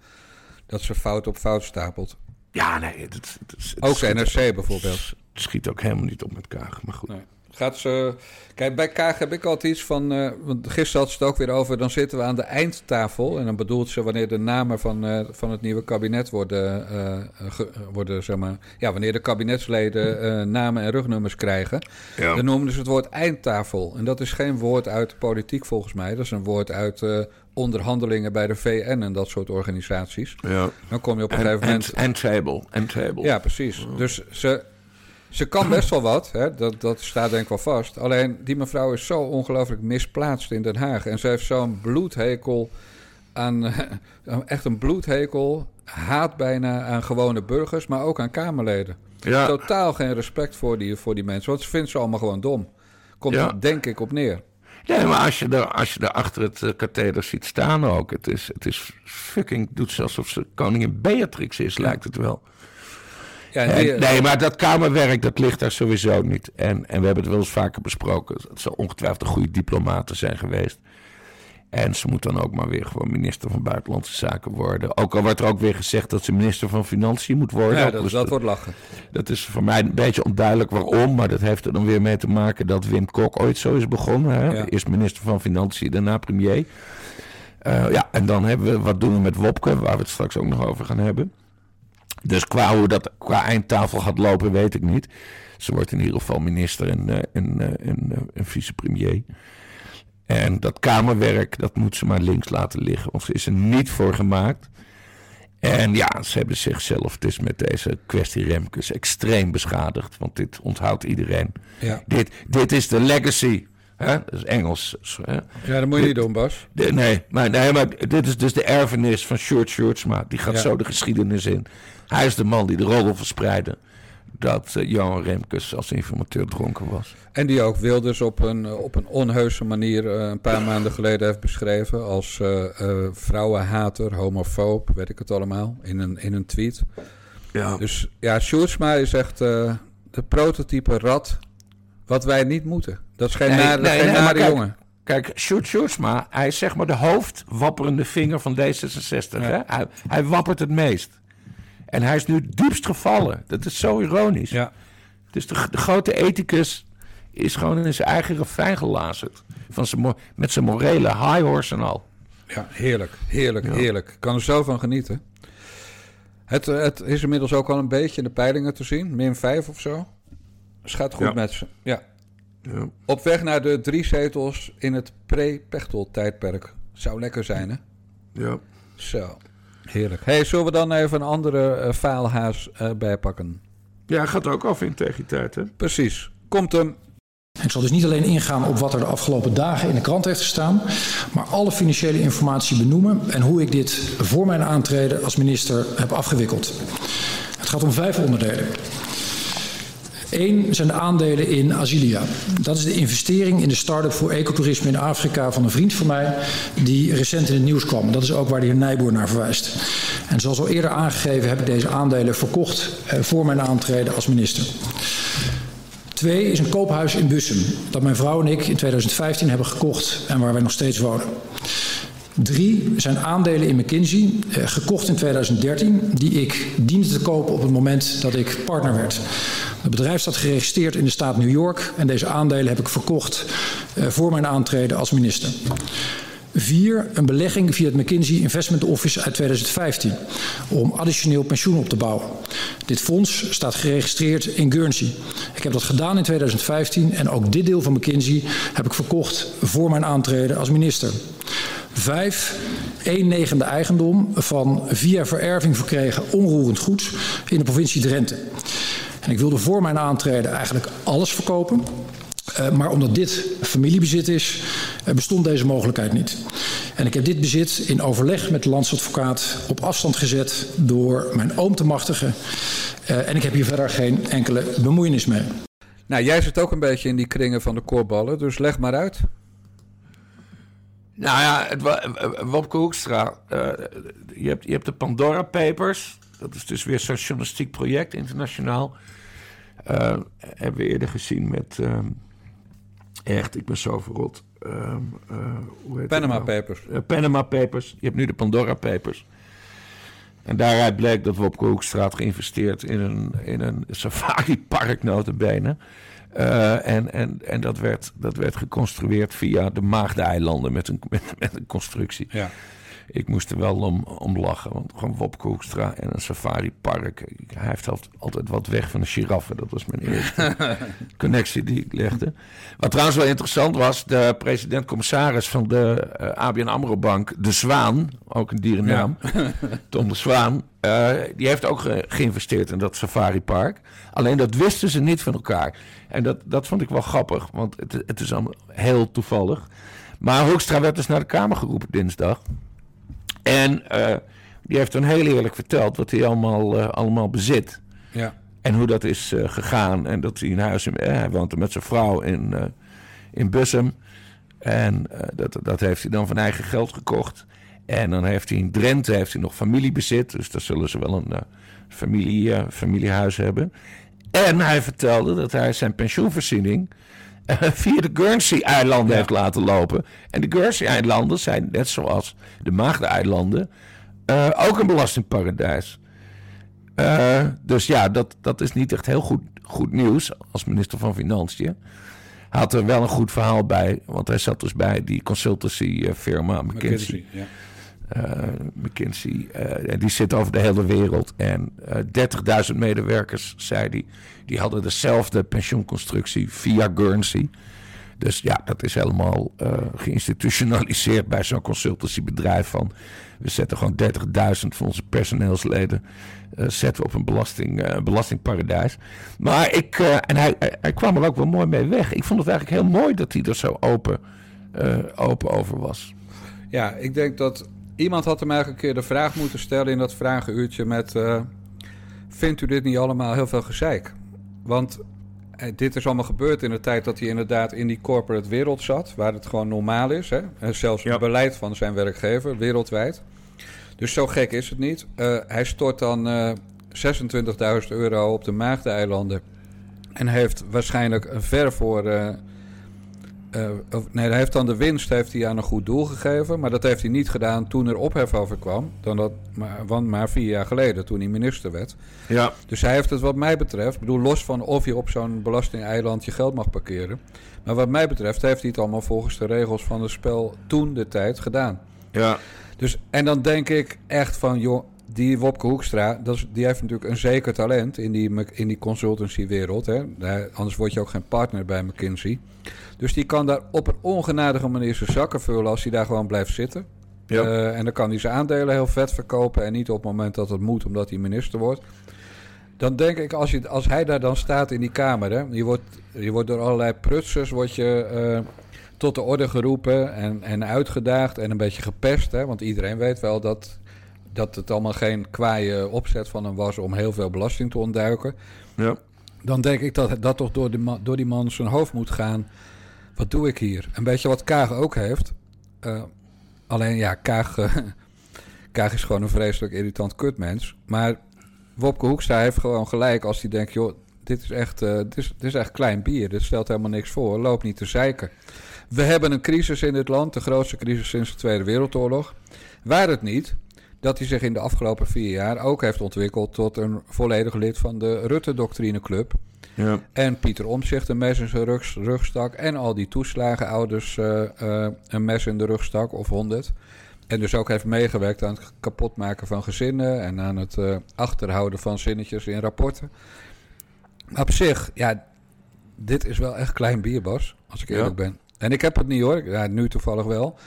Dat ze fout op fout stapelt. Ja, nee, het, het, het, het Ook NRC bijvoorbeeld. Het schiet ook helemaal niet op met Kaag, maar goed. Nee. Gaat ze... Kijk, bij Kaag heb ik altijd iets van... eh, want gisteren had ze het ook weer over... dan zitten we aan de eindtafel. En dan bedoelt ze wanneer de namen van, eh, van het nieuwe kabinet worden... eh, ge- worden zeg maar, ja, wanneer de kabinetsleden namen en rugnummers krijgen... Ja. dan noemen ze het woord eindtafel. En dat is geen woord uit de politiek volgens mij. Dat is een woord uit onderhandelingen bij de VN en dat soort organisaties. Ja. Dan kom je op een En, gegeven en, moment... en table, en table. Ja, precies. Dus ze, ze kan best wel wat, hè? Dat, dat staat denk ik wel vast. Alleen die mevrouw is zo ongelooflijk misplaatst in Den Haag. En ze heeft zo'n bloedhekel aan, eh, echt een bloedhekel, haat bijna aan gewone burgers, maar ook aan Kamerleden. Ja. Totaal geen respect voor die, voor die mensen, want ze vindt ze allemaal gewoon dom. Komt Ja. er denk ik op neer. Ja, maar als je er, als je er achter het uh, katheder ziet staan ook, het is, het is fucking, doet ze alsof ze koningin Beatrix is, lijkt het wel. En nee, maar dat kamerwerk, dat ligt daar sowieso niet. En, en we hebben het wel eens vaker besproken. Het zal ongetwijfeld een goede diplomaten zijn geweest. En ze moet dan ook maar weer gewoon minister van Buitenlandse Zaken worden. Ook al wordt er ook weer gezegd dat ze minister van Financiën moet worden. ja, dat, Dus dat wordt lachen. dat is voor mij een beetje onduidelijk waarom. Maar dat heeft er dan weer mee te maken dat Wim Kok ooit zo is begonnen. Hè? Ja. Eerst minister van Financiën, daarna premier. Eh, ja, en dan hebben we wat doen we met Wopke, waar we het straks ook nog over gaan hebben. Dus qua hoe dat qua eindtafel gaat lopen, weet ik niet. Ze wordt in ieder geval minister en, eh, en, eh, en, eh, en vicepremier. En dat kamerwerk, dat moet ze maar links laten liggen. Want ze is er niet voor gemaakt. En ja, ze hebben zichzelf dus met deze kwestie Remkes extreem beschadigd. Want dit onthoudt iedereen. Ja. Dit, dit is de legacy Hè? Dat is Engels. Hè? Ja, dat moet je niet doen, Bas. nee, maar, nee, maar dit is dus de erfenis van Sjoerd Sjoerdsma. Die gaat zo de geschiedenis in. Hij is de man die de roddel verspreidde dat uh, Johan Remkes als informateur dronken was. En die ook Wilders op een, eh, op een onheuse manier uh, een paar maanden geleden heeft beschreven als uh, vrouwenhater, homofoob, weet ik het allemaal, in een, in een tweet. Ja. Dus ja, Sjoerdsma is echt de prototype rat wat wij niet moeten. Dat is geen, nee, nare, nee, geen nee, nare jongen. Kijk, Sjoerd Sjoerdsma, hij is zeg maar de hoofdwapperende vinger van D66. Hè? Hij, hij wappert het meest. En hij is nu diepst gevallen. Dat is zo ironisch. Ja. Dus de, de grote ethicus is gewoon in zijn eigen refijn gelazerd. Van zijn, met zijn morele high horse en al. Ja, heerlijk, heerlijk, heerlijk. Ik kan er zo van genieten. Het, het is inmiddels ook al een beetje in de peilingen te zien. Min 5 of zo. Dus gaat goed met ze. Ja. ja. Op weg naar de drie zetels in het pre-Pechtel-tijdperk. Zou lekker zijn, hè? Ja. Zo. Heerlijk. Hey, zullen we dan even een andere uh, faalhaas uh, bijpakken? Ja, gaat ook over integriteit, hè? Precies. Komt hem. Ik zal dus niet alleen ingaan op wat er de afgelopen dagen in de krant heeft gestaan, maar alle financiële informatie benoemen en hoe ik dit voor mijn aantreden als minister heb afgewikkeld. Het gaat om vijf onderdelen. Eén zijn de aandelen in Asilia. Dat is de investering in de start-up voor ecotourisme in Afrika van een vriend van mij, die recent in het nieuws kwam. Dat is ook waar de heer Nijboer naar verwijst. En zoals al eerder aangegeven heb ik deze aandelen verkocht eh, voor mijn aantreden als minister. Twee is een koophuis in Bussum, dat mijn vrouw en ik in 2015 hebben gekocht en waar wij nog steeds wonen. Drie zijn aandelen in McKinsey, eh, gekocht in 2013, die ik diende te kopen op het moment dat ik partner werd. Het bedrijf staat geregistreerd in de staat New York en deze aandelen heb ik verkocht uh, voor mijn aantreden als minister. Vier, een belegging via het McKinsey Investment Office uit 2015 om additioneel pensioen op te bouwen. Dit fonds staat geregistreerd in Guernsey. Ik heb dat gedaan in 2015 en ook dit deel van McKinsey heb ik verkocht voor mijn aantreden als minister. Vijf, een negende eigendom van via vererving verkregen onroerend goed in de provincie Drenthe. En ik wilde voor mijn aantreden eigenlijk alles verkopen. Uh, maar omdat dit familiebezit is, uh, bestond deze mogelijkheid niet. En ik heb dit bezit in overleg met de landsadvocaat op afstand gezet door mijn oom te machtigen. Uh, en ik heb hier verder geen enkele bemoeienis mee. Nou, jij zit ook een beetje in die kringen van de koorballen, dus leg maar uit. Nou ja, het, Wopke Hoekstra, je, hebt, je hebt de Pandora Papers. Dat is dus weer zo'n journalistiek project, internationaal. Uh, hebben we eerder gezien met. Um, echt, ik ben zo verrot. Um, uh, Panama nou? Papers. Panama Papers. Je hebt nu de Pandora Papers. En daaruit bleek dat Wopke Hoekstraat geïnvesteerd in een, in een safari-park, notabene. Uh, en en, en dat, werd, dat werd geconstrueerd via de Maagdeilanden met een, met, met een constructie. Ja ik moest er wel om, om lachen. Want gewoon Wopke Hoekstra en een safari-park. Hij heeft altijd wat weg van de giraffen. Dat was mijn eerste connectie die ik legde. Wat trouwens wel interessant was... de president-commissaris van de uh, eh, ABN AMRO Bank... De Zwaan, ook een dierennaam... Tom de Zwaan... Uh, die heeft ook geïnvesteerd in dat safari-park. Alleen dat wisten ze niet van elkaar. En dat, dat vond ik wel grappig, want het, het is allemaal heel toevallig. Maar Hoekstra werd dus naar de Kamer geroepen dinsdag. En uh, die heeft dan heel eerlijk verteld wat hij allemaal, uh, allemaal bezit. Ja. En hoe dat is gegaan. En dat hij in huis... hij woont er met zijn vrouw in, in Bussum. En dat, dat heeft hij dan van eigen geld gekocht. En dan heeft hij in Drenthe heeft hij nog familiebezit. Dus daar zullen ze wel een familie, familiehuis hebben. En hij vertelde dat hij zijn pensioenvoorziening via de Guernsey-eilanden heeft laten lopen. En de Guernsey-eilanden zijn, net zoals de Maagde-eilanden, ook een belastingparadijs. Dus ja, dat, dat is niet echt heel goed, goed nieuws als minister van Financiën. Hij had er wel een goed verhaal bij, want hij zat dus bij die consultancy-firma McKinsey. McKinsey, ja. Uh, McKinsey uh, die zit over de hele wereld. En uh, 30.000 medewerkers, zei hij, die hadden dezelfde pensioenconstructie via Guernsey. Dus ja, dat is helemaal uh, geïnstitutionaliseerd bij zo'n consultancybedrijf. Van we zetten gewoon 30.000 van onze personeelsleden zetten we op een belasting, belastingparadijs. Maar ik, en hij, hij, kwam er ook wel mooi mee weg. Ik vond het eigenlijk heel mooi dat hij er zo open, open over was. Ja, ik denk dat iemand had hem eigenlijk een keer de vraag moeten stellen in dat vragenuurtje met... vindt u dit niet allemaal heel veel gezeik? Want eh, dit is allemaal gebeurd in de tijd dat hij inderdaad in die corporate wereld zat, waar het gewoon normaal is. Hè? En zelfs het beleid van zijn werkgever wereldwijd. Dus zo gek is het niet. Uh, hij stort dan uh, eh, 26.000 euro op de Maagdeneilanden. En heeft waarschijnlijk ver voor uh, nee, hij heeft dan de winst heeft hij aan een goed doel gegeven. Maar dat heeft hij niet gedaan toen er ophef over kwam. Dan dat, maar, want maar vier jaar geleden, toen hij minister werd. Ja. Dus hij heeft het wat mij betreft... bedoel, los van of je op zo'n belastingeiland je geld mag parkeren... maar wat mij betreft heeft hij het allemaal volgens de regels van het spel... toen de tijd gedaan. Ja. Dus, en dan denk ik echt van... joh, die Wopke Hoekstra, dat is, die heeft natuurlijk een zeker talent in die, in die consultancywereld. Hè? Anders word je ook geen partner bij McKinsey. Dus die kan daar op een ongenadige manier zijn zakken vullen als hij daar gewoon blijft zitten. Ja. Uh, en dan kan hij zijn aandelen heel vet verkopen en niet op het moment dat het moet omdat hij minister wordt. Dan denk ik, als, je, als hij daar dan staat in die kamer, hè, je, wordt, je wordt door allerlei prutsers wordt je, uh, tot de orde geroepen en, en uitgedaagd en een beetje gepest. Hè, want iedereen weet wel dat dat het allemaal geen kwaaie opzet van hem was om heel veel belasting te ontduiken. Ja. Dan denk ik dat dat toch door, de door die man zijn hoofd moet gaan. Wat doe ik hier? Een beetje wat Kaag ook heeft. Uh, alleen ja, Kaag, uh, Kaag is gewoon een vreselijk irritant kutmens. Maar Wopke Hoekstra heeft gewoon gelijk als hij denkt... joh, dit is echt, uh, dit is, dit is echt klein bier. Dit stelt helemaal niks voor. Loop niet te zeiken. We hebben een crisis in dit land. De grootste crisis sinds de Tweede Wereldoorlog. Waar het niet dat hij zich in de afgelopen vier jaar ook heeft ontwikkeld tot een volledig lid van de Rutte-doctrineclub. Ja. En Pieter Omtzigt een mes in zijn rug, rugstak. En al die toeslagenouders uh, uh, een mes in de rugstak of honderd. En dus ook heeft meegewerkt aan het kapotmaken van gezinnen en aan het uh, achterhouden van zinnetjes in rapporten. Maar op zich, ja, dit is wel echt klein bierbas, als ik eerlijk ben. En ik heb het niet hoor, ja, nu toevallig wel.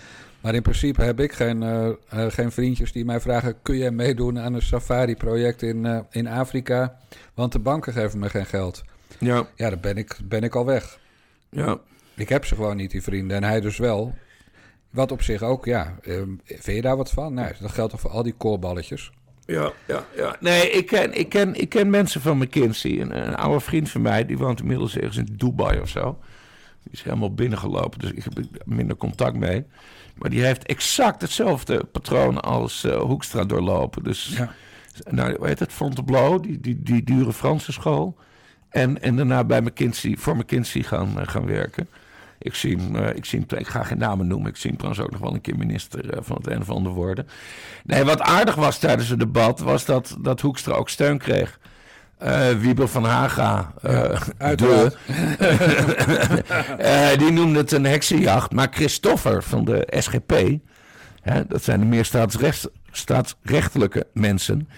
Maar in principe heb ik geen, uh, uh, geen vriendjes die mij vragen: kun jij meedoen aan een safari-project in, uh, in Afrika? Want de banken geven me geen geld. Ja, ja dan ben ik, ben ik al weg. Ja. Ik heb ze gewoon niet, die vrienden. En hij dus wel. Wat op zich ook, ja. vind je daar wat van? Nee, dat geldt toch voor al die koorballetjes? Ja, ja, ja. Nee, ik ken, ik ken, ik ken mensen van McKinsey. Een, een oude vriend van mij, die woont inmiddels ergens in Dubai of zo. Die is helemaal binnengelopen, dus ik heb minder contact mee. Maar die heeft exact hetzelfde patroon als uh, Hoekstra doorlopen. Dus, ja. nou, hoe heet het? Fontainebleau, die, die, die dure Franse school. En, en daarna bij McKinsey, voor McKinsey gaan, uh, gaan werken. Ik zie, hem, uh, ik zie hem, ik ga geen namen noemen. Ik zie hem trouwens ook nog wel een keer minister van het een of ander worden. Nee, wat aardig was tijdens het debat, was dat, dat Hoekstra ook steun kreeg uh, Wiebel van Haga, uh, ja, de, uh, die noemde het een heksenjacht. Maar Christoffer van de SGP, hè, dat zijn de meer staatsrecht, staatsrechtelijke mensen.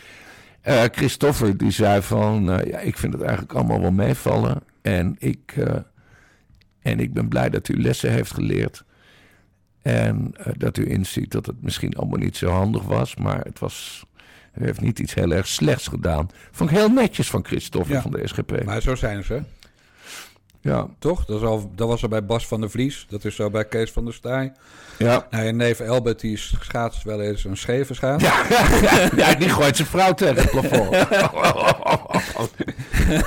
Christoffer die zei van, ja, ik vind het eigenlijk allemaal wel meevallen. En ik, en ik ben blij dat u lessen heeft geleerd. En dat u inziet dat het misschien allemaal niet zo handig was, maar het was hij heeft niet iets heel erg slechts gedaan. Vond ik heel netjes van Christophe van de SGP. Maar zo zijn ze. Ja. Toch? Dat, al, dat, was er bij Bas van der Vlies. Dat is zo bij Kees van der Staaij. Ja. Nou, en neef Elbert die schaatst wel eens een scheve schaats. Ja, ja, die gooit zijn vrouw tegen het plafond.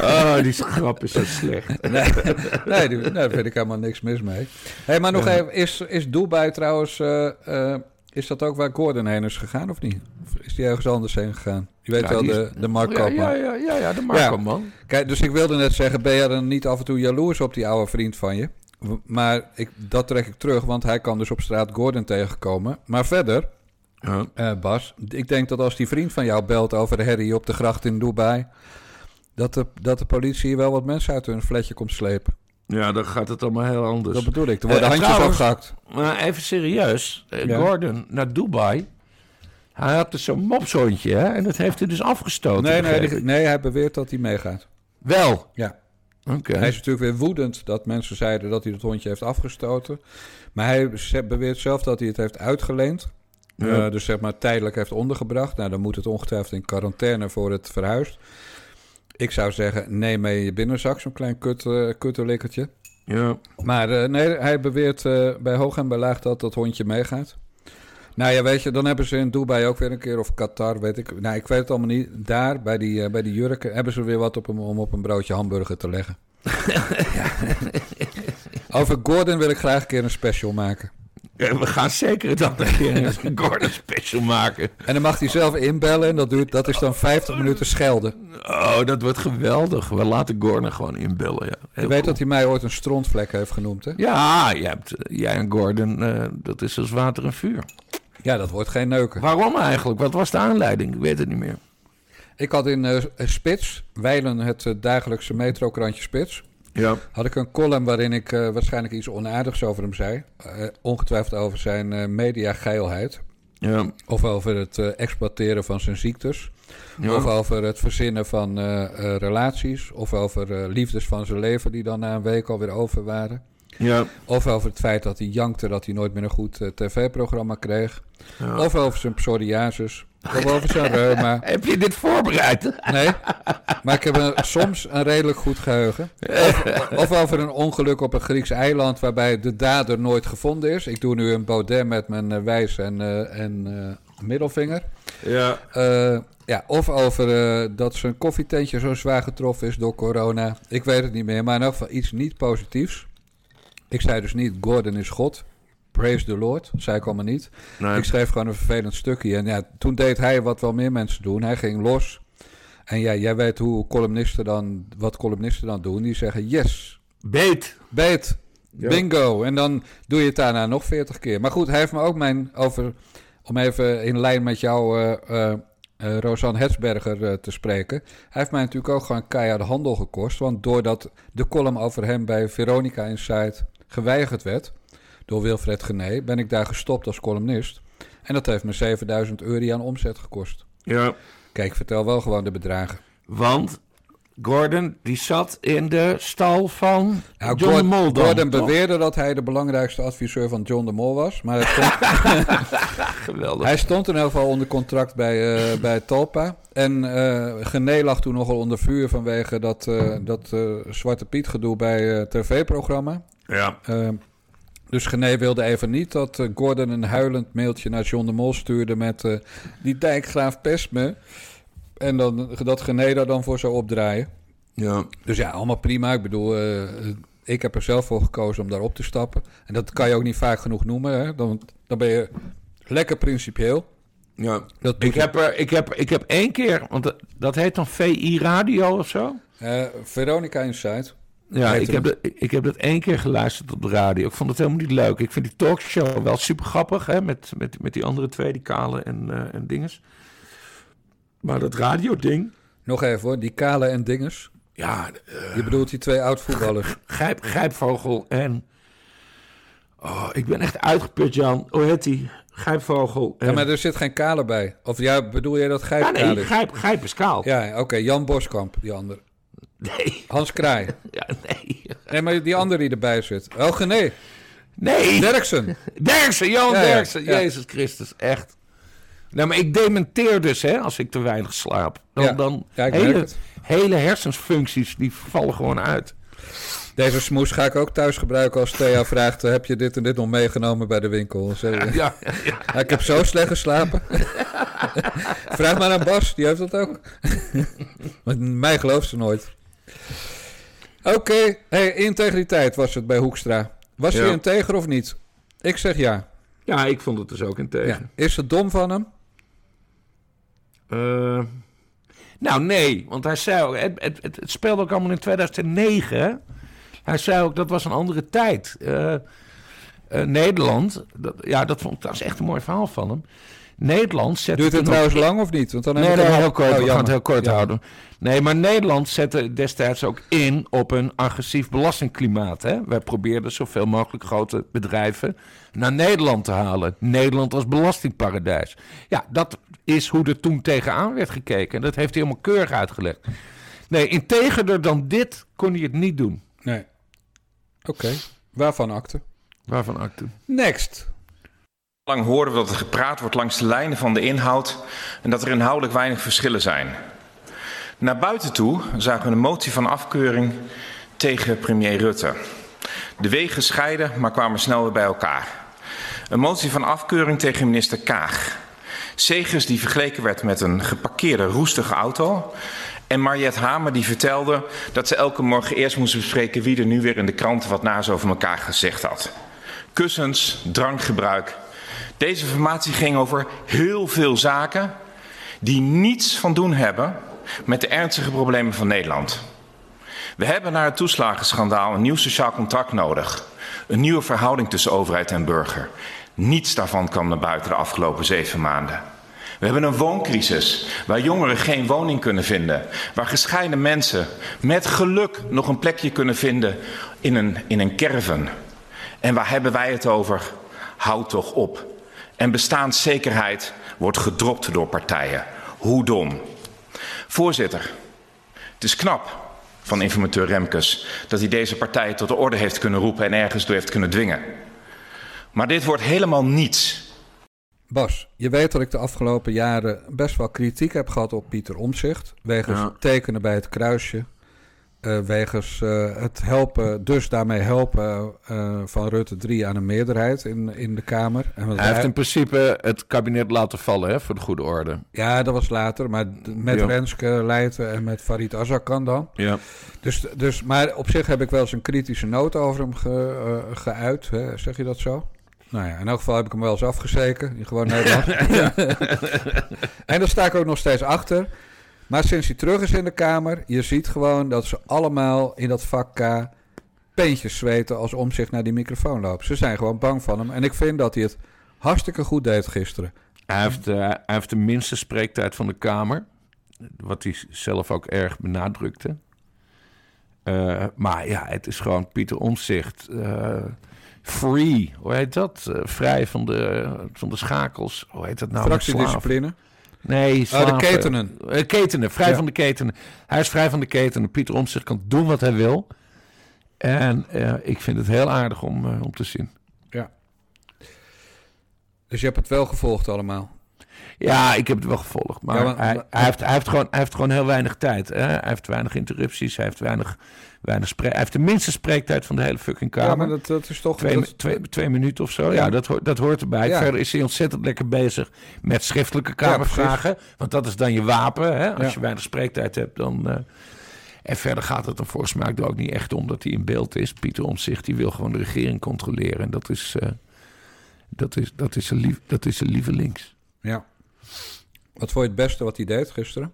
oh, die grap is zo slecht. nee, nee, daar vind ik helemaal niks mis mee. hey, maar nog even, is, is Dubai trouwens... Uh, uh, is dat ook waar Gordon heen is gegaan of niet? Of is die ergens anders heen gegaan? Je weet wel, de, de Mark ja, ja, ja, ja, ja, de Marco, man. Kijk, dus ik wilde net zeggen, ben je dan niet af en toe jaloers op die oude vriend van je? Maar ik, dat trek ik terug, want hij kan dus op straat Gordon tegenkomen. Maar verder. Uh, Bas, ik denk dat als die vriend van jou belt over de herrie op de gracht in Dubai... Dat de, dat de politie wel wat mensen uit hun fletje komt slepen. Ja, dan gaat het allemaal heel anders. Dat bedoel ik. Er worden uh, handjes trouwens, afgehakt. Maar even serieus. Uh, ja. Gordon naar Dubai. Hij had dus zo'n mopshondje, hè? En dat heeft hij dus afgestoten. Nee, nee, die, nee, hij beweert dat hij meegaat. Wel? Ja. Oké. Hij is natuurlijk weer woedend dat mensen zeiden dat hij het hondje heeft afgestoten. Maar hij beweert zelf dat hij het heeft uitgeleend. Ja. Eh, dus zeg maar tijdelijk heeft ondergebracht. Nou, dan moet het ongetwijfeld in quarantaine voor het verhuist. Ik zou zeggen, neem mee je binnenzak zo'n klein kut, kutterlikkertje. Ja. Maar eh, nee, hij beweert eh, bij hoog en bij laag dat dat hondje meegaat. Nou ja, weet je, dan hebben ze in Dubai ook weer een keer, of Qatar, weet ik. Nou, ik weet het allemaal niet. Daar, bij die, bij die jurken, hebben ze weer wat op hem, om op een broodje hamburger te leggen. Over Gordon wil ik graag een keer een special maken. We gaan zeker dan een keer een Gordon special maken. En dan mag hij zelf inbellen en dat, duurt, dat is dan 50 minuten schelden. Oh, dat wordt geweldig. We laten Gordon gewoon inbellen. Ja. Heel Je weet cool. dat hij mij ooit een strontvlek heeft genoemd, hè? Ja, jij, hebt, jij en Gordon, eh, dat is als water en vuur. Ja, dat wordt geen neuken. Waarom eigenlijk? Wat was de aanleiding? Ik weet het niet meer. Ik had in eh, Spits, wijlen het eh, dagelijkse metrokrantje Spits... Ja. had ik een column waarin ik eh, waarschijnlijk iets onaardigs over hem zei. Eh, ongetwijfeld over zijn eh mediageilheid. Ja. Of over het exploiteren van zijn ziektes. Ja. Of over het verzinnen van relaties. Of over liefdes van zijn leven die dan na een week alweer over waren. Ja. Of over het feit dat hij jankte dat hij nooit meer een goed eh, tv-programma kreeg. Ja. Of over zijn psoriasis. Of over zijn reuma. Heb je dit voorbereid? Nee, maar ik heb een, soms een redelijk goed geheugen. Of, of over een ongeluk op een Grieks eiland waarbij de dader nooit gevonden is. Ik doe nu een Baudet met mijn eh, wijs en, eh, en middelvinger. Ja. Ja, of over dat zijn koffietentje zo zwaar getroffen is door corona. Ik weet het niet meer, maar in elk geval iets niet positiefs. Ik zei dus niet, Gordon is God. Praise the Lord, zei ik allemaal niet. Nee. Ik schreef gewoon een vervelend stukje. En ja, toen deed hij wat wel meer mensen doen. Hij ging los. En ja, jij weet hoe columnisten dan, wat columnisten dan doen. Die zeggen yes, Beet. beet, Ja. bingo. En dan doe je het daarna nog veertig keer. Maar goed, hij heeft me ook mijn, over, om even in lijn met jou, eh, Rosanne Hetsberger te spreken. Hij heeft mij natuurlijk ook gewoon keihard handel gekost. Want doordat de column over hem bij Veronica Insight geweigerd werd door Wilfred Gené, ben ik daar gestopt als columnist. En dat heeft me 7000 euro aan omzet gekost. Ja. Kijk, vertel wel gewoon de bedragen. Want Gordon, die zat in de stal van Nou, John de Mol dan, Gordon toch? beweerde dat hij de belangrijkste adviseur van John de Mol was. Maar hij stond, Geweldig. hij stond in ieder geval onder contract bij, eh, bij Talpa. En eh Gené lag toen nogal onder vuur vanwege dat, eh, dat Zwarte Piet gedoe bij het tv-programma. Ja. Eh, dus Gené wilde even niet dat eh, Gordon een huilend mailtje naar John de Mol stuurde met eh, die dijkgraaf pest me. En dan, dat Gené daar dan voor zou opdraaien. Ja. Dus ja, allemaal prima. Ik bedoel, eh, ik heb er zelf voor gekozen om daar op te stappen. En dat kan je ook niet vaak genoeg noemen. Hè? Dan, dan ben je lekker principieel. ja. Dat Ik heb, er, ik, heb, ik heb één keer, want dat, dat heet dan VI Radio of zo? Veronica Insight. Ja, ik heb, dat, ik heb dat één keer geluisterd op de radio. Ik vond het helemaal niet leuk. Ik vind die talkshow wel super grappig, hè, met, met, met die andere twee, die kale en, eh en dinges. Maar dat radioding, Nog even hoor, die Kale en Dinges. ja, eh, Je bedoelt die twee oud-voetballers. grijp, Grijpvogel en... Oh, ik ben echt uitgeput, Jan. Hoe heet die? Grijpvogel en... Ja, maar er zit geen Kale bij. Of ja, bedoel jij dat Ja, Gijp nee, is? Grijp, Grijp is kaal. Ja, oké. Jan Boskamp, die andere. Nee, Hans Kraai. ja, nee. Nee, maar die andere die erbij zit. Oh, nee. Nee, Derksen. Derksen, Jan Ja, Derksen. ja. Jezus Christus, echt. Nou, maar ik dementeer dus, hè, als ik te weinig slaap. Dan, Ja. dan Ja, ik merk hele, het. hele hersensfuncties, die vallen gewoon uit. Deze smoes ga ik ook thuis gebruiken als Thea vraagt... heb je dit en dit nog meegenomen bij de winkel? Zeg ja. Ja, ik heb zo slecht geslapen. Vraag maar aan Bas, die heeft dat ook. Want mij gelooft ze nooit. Oké, hey, integriteit was het bij Hoekstra. Was Ja. hij integer of niet? Ik zeg ja. ja, ik vond het dus ook in ja. tegen. Is het dom van hem? Eh, nou, nee, want hij zei ook, het, het, het, het speelde ook allemaal in 2009. hè. Hij zei ook, dat was een andere tijd. Eh, eh, Nederland, dat, ja, dat, vond, echt een mooi verhaal van hem. Nederland zette Duurt het trouwens lang of niet? Want dan Nee, nee, heel al- kort. Oh, we gaan het heel kort Ja. houden. Nee, maar Nederland zette destijds ook in op een agressief belastingklimaat. Hè? Wij probeerden zoveel mogelijk grote bedrijven naar Nederland te halen. Nederland als belastingparadijs. Ja, dat is hoe er toen tegenaan werd gekeken. En dat heeft hij helemaal keurig uitgelegd. Nee, integerder dan dit kon hij het niet doen. Nee. Oké. Waarvan akte? Waarvan akte? Next. Lang horen we dat er gepraat wordt langs de lijnen van de inhoud en dat er inhoudelijk weinig verschillen zijn. Naar buiten toe zagen we een motie van afkeuring tegen premier Rutte. De wegen scheiden, maar kwamen snel weer bij elkaar. Een motie van afkeuring tegen minister Kaag. Segers die vergeleken werd met een geparkeerde roestige auto. En Mariette Hamer die vertelde dat ze elke morgen eerst moest bespreken wie er nu weer in de kranten wat naast over elkaar gezegd had. Kussens, drankgebruik. Deze informatie ging over heel veel zaken die niets van doen hebben met de ernstige problemen van Nederland. We hebben na het toeslagenschandaal een nieuw sociaal contract nodig. Een nieuwe verhouding tussen overheid en burger. Niets daarvan kwam naar buiten de afgelopen zeven maanden. We hebben een wooncrisis waar jongeren geen woning kunnen vinden. Waar gescheiden mensen met geluk nog een plekje kunnen vinden in een, in een caravan. En waar hebben wij het over? Houd toch op. En bestaanszekerheid wordt gedropt door partijen. Hoe dom. Voorzitter, het is knap van informateur Remkes dat hij deze partij tot de orde heeft kunnen roepen en ergens door heeft kunnen dwingen. Maar dit wordt helemaal niets. Bas, je weet dat ik de afgelopen jaren best wel kritiek heb gehad op Pieter Omzicht. Wegens Ja. tekenen bij het kruisje. Eh, wegens eh, het helpen, dus daarmee helpen eh, van Rutte 3 aan een meerderheid in, in de Kamer. En Hij heeft in principe het kabinet laten vallen, hè, voor de goede orde. Ja, dat was later, maar met Ja. Renske Leijten en met Farid Azarkan dan. Ja. Dus, dus, maar op zich heb ik wel eens een kritische noot over hem ge, geuit. Hè? Zeg je dat zo? Nou ja, in elk geval heb ik hem wel eens afgezeken. Gewoon Nederland. en daar sta ik ook nog steeds achter. Maar sinds hij terug is in de Kamer, je ziet gewoon dat ze allemaal in dat vak K peentjes zweten als om zich naar die microfoon loopt. Ze zijn gewoon bang van hem. En ik vind dat hij het hartstikke goed deed gisteren. Hij, heeft, eh, hij heeft de minste spreektijd van de Kamer. Wat hij zelf ook erg benadrukte. Eh, maar ja, het is gewoon Pieter Omzicht. eh, free, hoe heet dat? Vrij van de, van de schakels. Hoe heet dat nou? Fractiediscipline. Nee, Oh, slaven. de ketenen. Eh, ketenen, vrij Ja. van de ketenen. Hij is vrij van de ketenen. Pieter Omtzigt kan doen wat hij wil. En eh, ik vind het heel aardig om, eh, om te zien. Dus je hebt het wel gevolgd allemaal. Ja, ik heb het wel gevolgd. Maar Ja, maar- hij, hij, heeft, hij, heeft gewoon, hij heeft gewoon heel weinig tijd. Hè? Hij heeft weinig interrupties. Hij heeft weinig, weinig spre- Hij heeft de minste spreektijd van de hele fucking kamer. Ja, maar dat, dat is toch... Twee, dat- twee, twee minuten of zo. Ja, Ja. dat, hoort, dat hoort erbij. Ja. Verder is hij ontzettend lekker bezig met schriftelijke kamervragen. want dat is dan je wapen. Hè? Als je weinig spreektijd hebt, dan... eh, en verder gaat het er volgens mij er ook niet echt om dat hij in beeld is. Pieter Omtzigt, die wil gewoon de regering controleren. En dat is, eh, dat is, dat is, een, lief, dat is een lieve links. Ja. Wat vond je het beste wat hij deed gisteren?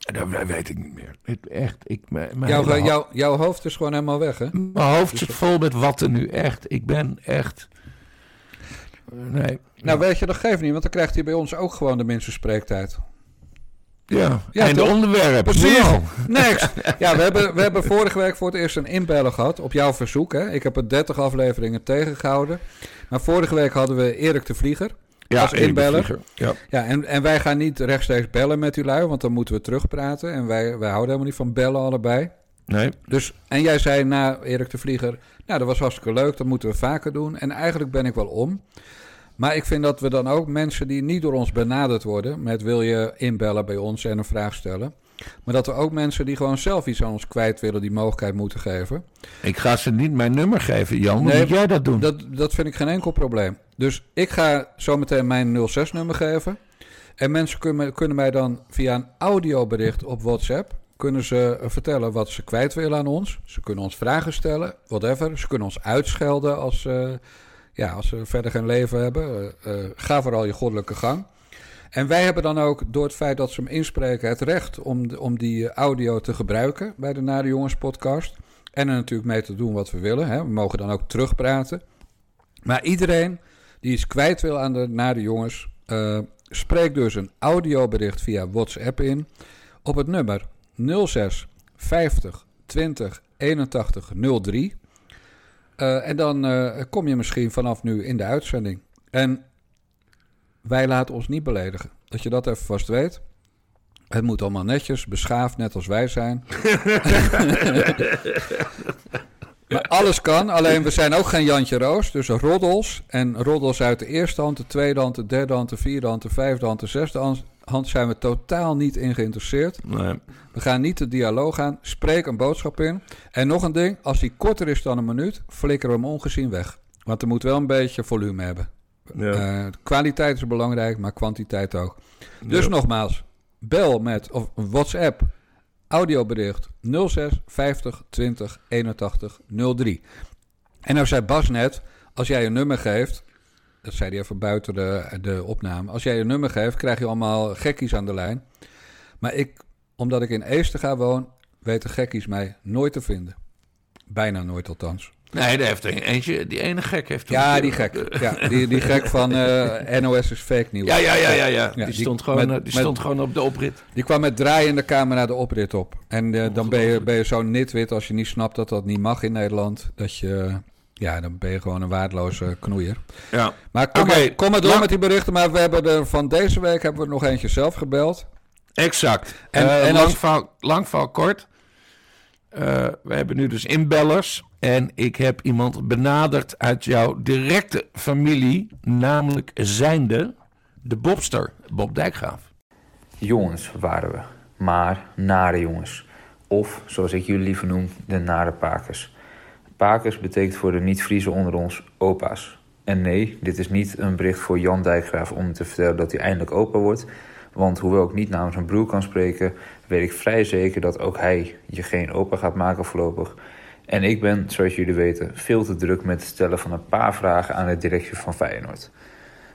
En Dat weet ik niet meer. Het- Echt, ik, mijn, mijn Jouw, hele ho- jouw, jouw hoofd is gewoon helemaal weg, hè? mijn hoofd zit vol met watten nu. Echt, ik ben echt... Nee. Nou, weet je, dat geeft niet, want dan krijgt hij bij ons ook gewoon de minste spreektijd. Ja, Ja, en de toch? onderwerp. Precies. Next. Ja, we hebben, we hebben vorige week voor het eerst een inbellen gehad op jouw verzoek. Hè? Ik heb er 30 afleveringen tegengehouden. Maar vorige week hadden we Erik de Vlieger. Ja, als inbeller. Ja. Ja, en, en wij gaan niet rechtstreeks bellen met u lui, want dan moeten we terugpraten. En wij, wij houden helemaal niet van bellen allebei. Nee. Dus, en jij zei na Erik de Vlieger, nou dat was hartstikke leuk, dat moeten we vaker doen. En eigenlijk ben ik wel om. Maar ik vind dat we dan ook mensen die niet door ons benaderd worden, met wil je inbellen bij ons en een vraag stellen. Maar dat er ook mensen die gewoon zelf iets aan ons kwijt willen, die mogelijkheid moeten geven. Ik ga ze niet mijn nummer geven, Jan. Nee, moet jij dat doen. Dat, dat vind ik geen enkel probleem. Dus ik ga zometeen mijn 06-nummer geven. En mensen kunnen, kunnen mij dan via een audiobericht op WhatsApp... kunnen ze eh, vertellen wat ze kwijt willen aan ons. Ze kunnen ons vragen stellen, whatever. Ze kunnen ons uitschelden als, ja, als ze verder geen leven hebben. Eh, eh, ga vooral je goddelijke gang. En wij hebben dan ook, door het feit dat ze hem inspreken... het recht om, om die eh, audio te gebruiken bij de Nare Jongens podcast... En er natuurlijk mee te doen wat we willen. Hè. We mogen dan ook terugpraten. Maar iedereen die iets kwijt wil aan de nare jongens, eh spreek dus een audiobericht via WhatsApp in op het nummer 06 50 20 81 03. Eh, en dan eh, kom je misschien vanaf nu in de uitzending. En wij laten ons niet beledigen. Dat je dat even vast weet. Het moet allemaal netjes, beschaafd, net als wij zijn. maar alles kan, alleen we zijn ook geen Jantje Roos. Dus roddels. En roddels uit de eerste hand, de tweede hand, de derde hand, de vierde hand, de vijfde hand, de zesde hand zijn we totaal niet in geïnteresseerd. Nee. We gaan niet de dialoog aan. Spreek een boodschap in. En nog een ding, als die korter is dan een minuut, flikkeren we hem ongezien weg. Want er moet wel een beetje volume hebben. Ja. Eh, kwaliteit is belangrijk, maar kwantiteit ook. Dus Ja. nogmaals, bel met of WhatsApp, audiobericht 06 50 20 81 03. En nou zei Bas net, als jij een nummer geeft, dat zei hij even buiten de, de opname, als jij een nummer geeft, krijg je allemaal gekkies aan de lijn. Maar ik, omdat ik in Eestega woon, weten gekkies mij nooit te vinden. Bijna nooit althans. Nee, daar heeft eentje, die ene gek heeft Ja, die gek. Ja, die, die gek van eh, NOS is fake nieuws. Ja, ja, ja, ja, ja. Ja, Die, die- stond, gewoon, met- eh, die met- stond gewoon op de oprit. Die kwam met draaiende camera de oprit op. En eh, dan ben je, ben je zo nitwit als je niet snapt dat dat niet mag in Nederland. Dat je, ja, dan ben je gewoon een waardeloze knoeier. Ja. Maar kom, Oké, maar, kom maar door met die berichten. Maar we hebben er van deze week hebben we nog eentje zelf gebeld. Exact. En- lang, als- verhaal, lang verhaal kort. We hebben nu dus inbellers. En ik heb iemand benaderd uit jouw directe familie. Namelijk zijnde de Bobster, Bob Dijkgraaf. Jongens waren we, maar nare jongens. Of, zoals ik jullie liever noem, de nare pakers. Pakers betekent voor de niet-Vriezen onder ons opa's. En nee, dit is niet een bericht voor Jan Dijkgraaf om te vertellen dat hij eindelijk opa wordt. Want hoewel ik niet namens zijn broer kan spreken, weet ik vrij zeker dat ook hij je geen opa gaat maken voorlopig. En ik ben, zoals jullie weten, veel te druk met het stellen van een paar vragen aan de directie van Feyenoord.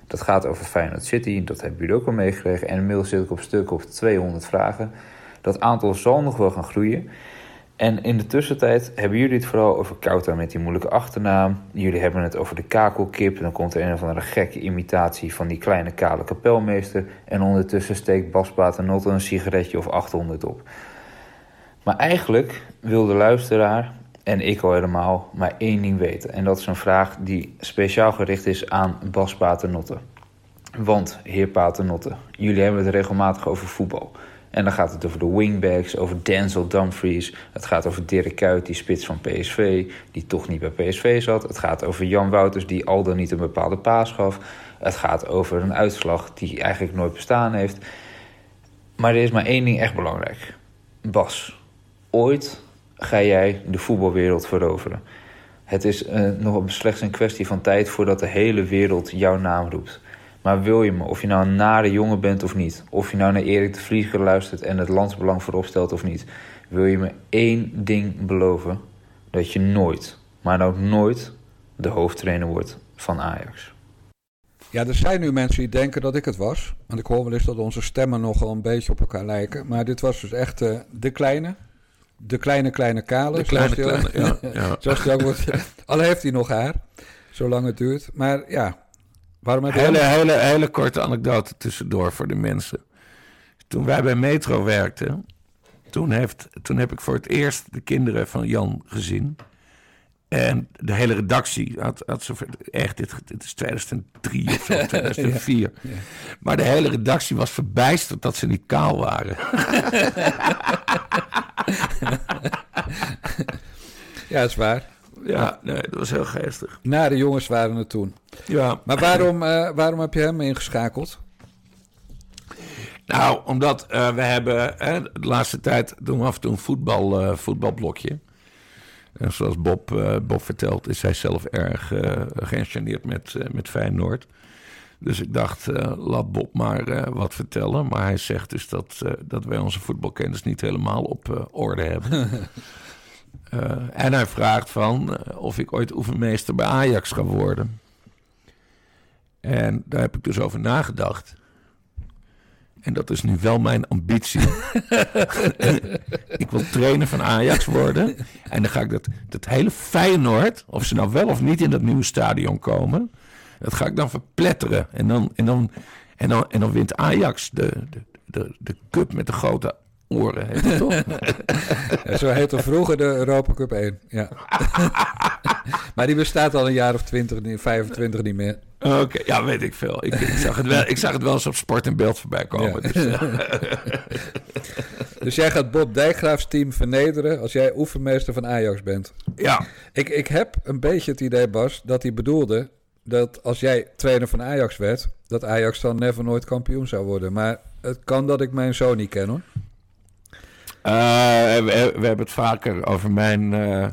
Dat gaat over Feyenoord City, dat hebben jullie ook al meegekregen. En inmiddels zit ik op stuk op 200 vragen. Dat aantal zal nog wel gaan groeien. En in de tussentijd hebben jullie het vooral over Kouta met die moeilijke achternaam. Jullie hebben het over de kakelkip. Dan komt er een of andere gekke imitatie van die kleine kale kapelmeester. En ondertussen steekt Bas Paternotte een sigaretje of 800 op. Maar eigenlijk wil de luisteraar, en ik al helemaal, maar één ding weten. En dat is een vraag die speciaal gericht is aan Bas Paternotte. Want, heer Paternotte, jullie hebben het regelmatig over voetbal. En dan gaat het over de wingbacks, over Denzel Dumfries. Het gaat over Dirk Kuyt, die spits van PSV, die toch niet bij PSV zat. Het gaat over Jan Wouters, die al dan niet een bepaalde paas gaf. Het gaat over een uitslag die eigenlijk nooit bestaan heeft. Maar er is maar één ding echt belangrijk. Bas, ooit ga jij de voetbalwereld veroveren. Het is eh, nog slechts een kwestie van tijd voordat de hele wereld jouw naam roept. Maar wil je me, of je nou een nare jongen bent of niet, of je nou naar Erik de Vlieger luistert en het landsbelang voorop stelt of niet, wil je me één ding beloven: dat je nooit, maar ook nooit, de hoofdtrainer wordt van Ajax. Ja, er zijn nu mensen die denken dat ik het was. Want ik hoor wel eens dat onze stemmen nogal een beetje op elkaar lijken. Maar dit was dus echt eh, de kleine. De kleine, kleine kale. De kleine, zoals die- kleine, ja, ja. Zoals die ook wordt. Al heeft hij nog haar. Zolang het duurt. Maar ja, waarom heb je Hele, hem? hele, hele korte anekdote tussendoor voor de mensen. Toen wij bij Metro werkten, toen, heeft, toen heb ik voor het eerst de kinderen van Jan gezien. En de hele redactie had, had zo, echt, dit, dit is 2003 of zo, 2004. Maar de hele redactie was verbijsterd dat ze niet kaal waren. Ja, dat is waar. Ja, nee, dat was heel geestig. Nare jongens waren het toen. Ja, Maar waarom, eh, waarom heb je hem ingeschakeld? Nou, omdat eh, we hebben de laatste tijd doen we af en toe een voetbal, eh, voetbalblokje. En zoals Bob, eh, Bob vertelt, is hij zelf erg geënchanteerd met, eh, met Feyenoord. Dus ik dacht, laat Bob maar wat vertellen. Maar hij zegt dus dat, dat wij onze voetbalkennis niet helemaal op orde hebben. En hij vraagt van of ik ooit oefenmeester bij Ajax ga worden. En daar heb ik dus over nagedacht. En dat is nu wel mijn ambitie. ik wil trainer van Ajax worden. En dan ga ik dat, dat hele Feyenoord, of ze nou wel of niet in dat nieuwe stadion komen, dat ga ik dan verpletteren. En dan, en dan, en dan, en dan wint Ajax de, de, de, de cup met de grote oren. Heet het toch? Ja, zo heette vroeger de Europa Cup 1. Ja. maar die bestaat al een jaar of 20, niet- 25 niet meer. Oké, ja, weet ik veel. Ik, ik, zag het wel, ik zag het wel eens op Sport en Beeld voorbij komen. Ja. Dus, Dus jij gaat Bob Dijkgraafs team vernederen als jij oefenmeester van Ajax bent. ja, Ik, ik heb een beetje het idee, Bas, dat hij bedoelde dat als jij trainer van Ajax werd, dat Ajax dan never nooit kampioen zou worden. Maar het kan dat ik mijn zoon niet ken hoor. Eh, we, we hebben het vaker over mijn eh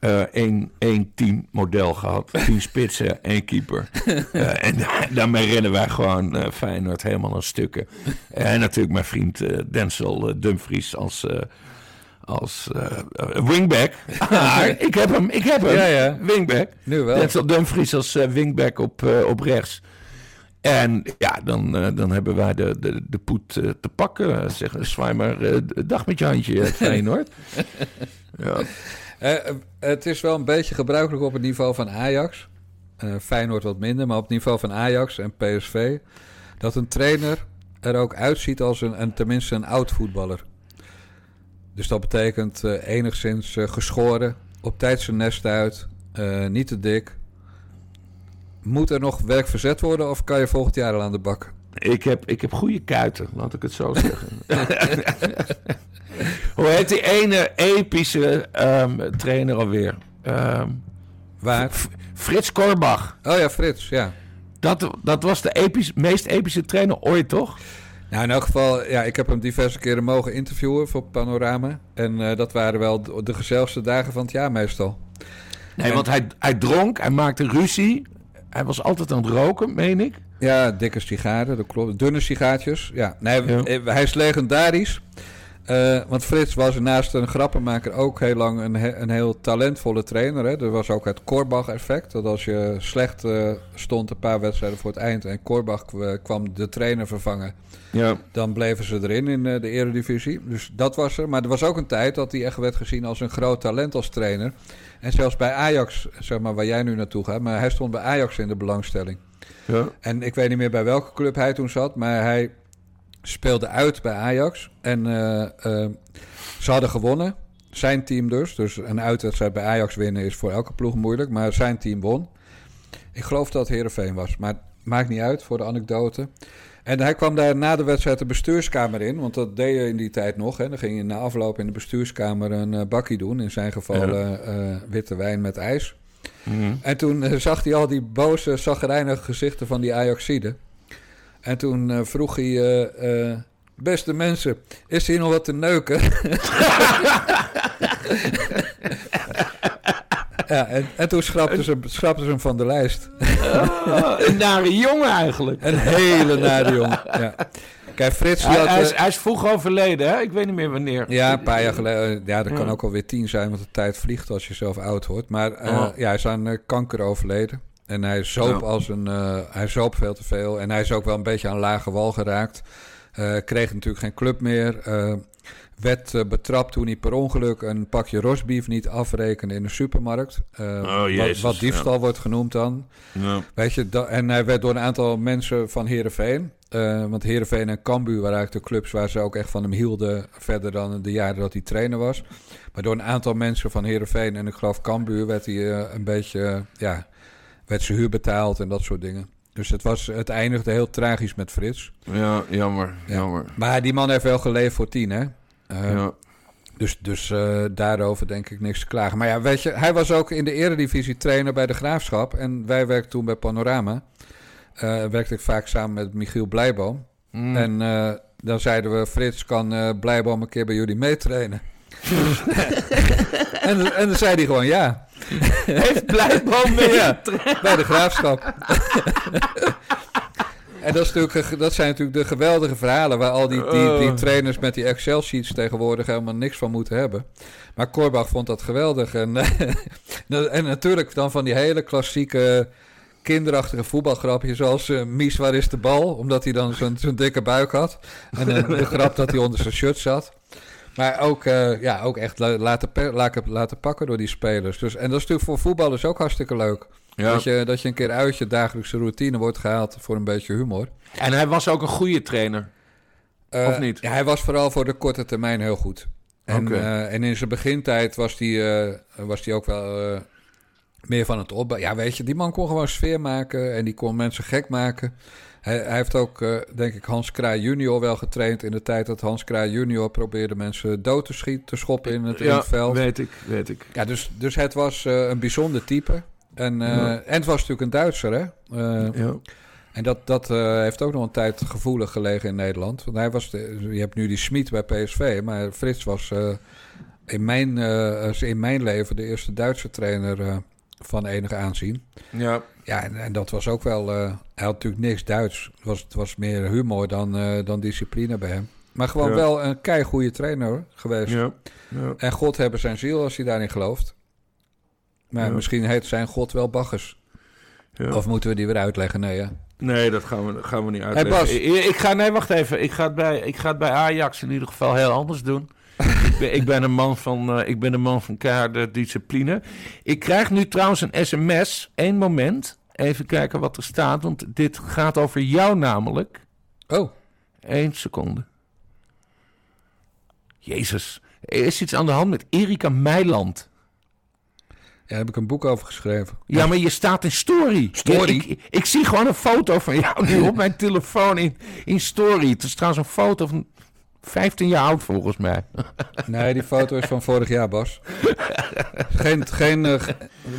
eh, één, één team model gehad. Tien spitsen, één keeper. Eh, en da- daarmee rennen wij gewoon eh, Feyenoord helemaal aan stukken. En natuurlijk mijn vriend eh, Denzel eh, Dumfries als, eh, als eh, eh, wingback. Ah, ik heb hem, ik heb hem. Ja, ja. Wingback. Nu wel. Denzel Dumfries als eh, wingback op, eh, op rechts. En ja, dan, eh, dan hebben wij de, de, de poet eh, te pakken. Uh, zeggen, zwaai maar eh, dag met je handje, eh, Feyenoord. ja. Eh, eh, het is wel een beetje gebruikelijk op het niveau van Ajax. Eh Feyenoord wat minder, maar op het niveau van Ajax en PSV. Dat een trainer er ook uitziet als een, een tenminste een oud voetballer. Dus dat betekent eh, enigszins eh, geschoren, op tijd zijn nest uit, eh, niet te dik. Moet er nog werk verzet worden of kan je volgend jaar al aan de bak? ik, heb, ik heb goede kuiten, laat ik het zo zeggen. Hoe heet die ene epische ehm, trainer alweer? Ehm, Waar? F- Frits Korbach. Oh ja, Frits, ja. Dat, dat was de episch, meest epische trainer ooit, toch? Nou, in elk geval, ja, ik heb hem diverse keren mogen interviewen voor Panorama. En eh, dat waren wel de, de gezelligste dagen van het jaar meestal. Nee, want hij, hij dronk, hij maakte ruzie. Hij was altijd aan het roken, meen ik. Ja, dikke sigaren, dat klopt. Dunne sigaartjes. Ja, nee, Ja. eh, hij is legendarisch. Eh, want Frits was naast een grappenmaker ook heel lang een, he- een heel talentvolle trainer. Hè. Er was ook het Korbach-effect. Dat als je slecht eh, stond een paar wedstrijden voor het eind... en Korbach kwa- kwam de trainer vervangen... Ja. dan bleven ze erin in eh, de eredivisie. Dus dat was er. Maar er was ook een tijd dat hij echt werd gezien als een groot talent als trainer. En zelfs bij Ajax, zeg maar waar jij nu naartoe gaat... maar hij stond bij Ajax in de belangstelling. ja. En ik weet niet meer bij welke club hij toen zat, maar hij speelde uit bij Ajax. En eh, eh, ze hadden gewonnen. Zijn team dus. Dus een uitwedstrijd bij Ajax winnen is voor elke ploeg moeilijk. Maar zijn team won. Ik geloof dat het Heerenveen was. Maar maakt niet uit voor de anekdote. En hij kwam daar na de wedstrijd de bestuurskamer in. Want dat deed je in die tijd nog. Hè. Dan ging je na afloop in de bestuurskamer een eh, bakkie doen. In zijn geval Ja. witte wijn met ijs. Mhm. En toen zag hij al die boze, zagrijnige gezichten van die Ajaxiden. En toen eh, vroeg hij... eh, eh, beste mensen, is hier nog wat te neuken? ja, en, en toen schrapten ze, schrapten ze hem van de lijst. Ah, een nare jongen eigenlijk. Een hele nare jongen. Ja. Kijk, Frits... Hij, had, hij, is, hij is vroeg overleden, hè? Ik weet niet meer wanneer. Ja, een paar jaar geleden. Ja, dat kan Ja. ook alweer tien zijn, want de tijd vliegt als je zelf oud wordt. Maar Ja. ja, hij is aan kanker overleden. En hij zoop, Ja. als een, eh, hij zoop veel te veel. En hij is ook wel een beetje aan lage wal geraakt. Eh, kreeg natuurlijk geen club meer. Eh, werd betrapt toen hij per ongeluk een pakje rosbief niet afrekende in de supermarkt. Oh, wat, Jezus, wat diefstal wordt genoemd dan. Ja. Weet je, da- en hij werd door een aantal mensen van Heerenveen... eh want Heerenveen en Cambuur waren eigenlijk de clubs... waar ze ook echt van hem hielden... verder dan de jaren dat hij trainer was. Maar door een aantal mensen van Heerenveen... en ik geloof Cambuur werd hij een beetje... ja, werd zijn huur betaald en dat soort dingen. Dus het, was, het eindigde heel tragisch met Frits. ja, jammer, jammer. Maar die man heeft wel geleefd voor tien, hè? Eh, Ja. Dus, dus eh, daarover denk ik niks te klagen. Maar ja, weet je, hij was ook in de eredivisie trainer bij de Graafschap. En wij werkten toen bij Panorama. Eh werkte ik vaak samen met Michiel Blijboom. Mm. En dan zeiden we, Frits kan Blijboom een keer bij jullie meetrainen. En, en dan zei hij gewoon ja. Heeft Blijboom mee? ja bij de Graafschap. En dat, is natuurlijk, ge- dat zijn natuurlijk de geweldige verhalen... waar al die, die, die Oh. trainers met die Excel-sheets tegenwoordig helemaal niks van moeten hebben. Maar Korbach vond dat geweldig. En, en natuurlijk dan van die hele klassieke kinderachtige voetbalgrapjes... zoals eh, Mies, waar is de bal? Omdat hij dan zo'n zo'n dikke buik had. En eh, de grap dat hij onder zijn shirt zat. Maar ook, eh, ja, ook echt la- laten, laten, laten pakken door die spelers. Dus, en dat is natuurlijk voor voetballers ook hartstikke leuk. Ja. Dat, je, dat je een keer uit je dagelijkse routine wordt gehaald voor een beetje humor. En hij was ook een goede trainer. Eh, Of niet? Ja, hij was vooral voor de korte termijn heel goed. En, eh, en in zijn begintijd was hij, was hij ook wel, meer van het opbouwen. Ja, weet je, die man kon gewoon sfeer maken en die kon mensen gek maken. Hij, hij heeft ook, uh, denk ik, Hans Kraai junior wel getraind in de tijd dat Hans Kraai junior probeerde mensen dood te schieten, te schoppen in het, ja, veld. weet ik, weet ik. Ja, dus, dus het was uh, een bijzonder type. En, ja. en het was natuurlijk een Duitser, hè? ja. En dat, dat uh, heeft ook nog een tijd gevoelig gelegen in Nederland. Want hij was de, je hebt nu die Smit bij PSV, maar Frits was uh, in, mijn, uh, in mijn leven de eerste Duitse trainer van enig aanzien. Ja. Ja, en, en dat was ook wel. hij had natuurlijk niks Duits. Het was, het was meer humor dan, dan discipline bij hem. Maar gewoon ja. wel een kei goede trainer geweest. Ja. Ja. En God hebben zijn ziel als hij daarin gelooft. Maar misschien heet zijn God wel Bacchus. Of moeten we die weer uitleggen? Nee, ja. Nee, dat gaan we, gaan we niet uitleggen. Bas. Ik, ik, ga, nee, wacht even. Ik ga, het bij, ik ga het bij Ajax in ieder geval heel anders doen. Ik, ben, ik, ben een man van, uh, ik ben een man van keiharde discipline. Ik krijg nu trouwens een sms. Eén moment. Even kijken wat er staat. Want dit gaat over jou namelijk. Oh. Eén seconde. Jezus. Er is iets aan de hand met Erika Meiland. Ja, daar heb ik een boek over geschreven. Ja, maar je staat in story. Story? Ik, ik, ik, zie gewoon een foto van jou nu op mijn telefoon in, in story. Het is trouwens een foto van 15 jaar oud volgens mij. Nee, die foto is van vorig jaar, Bas. Geen, geen, uh,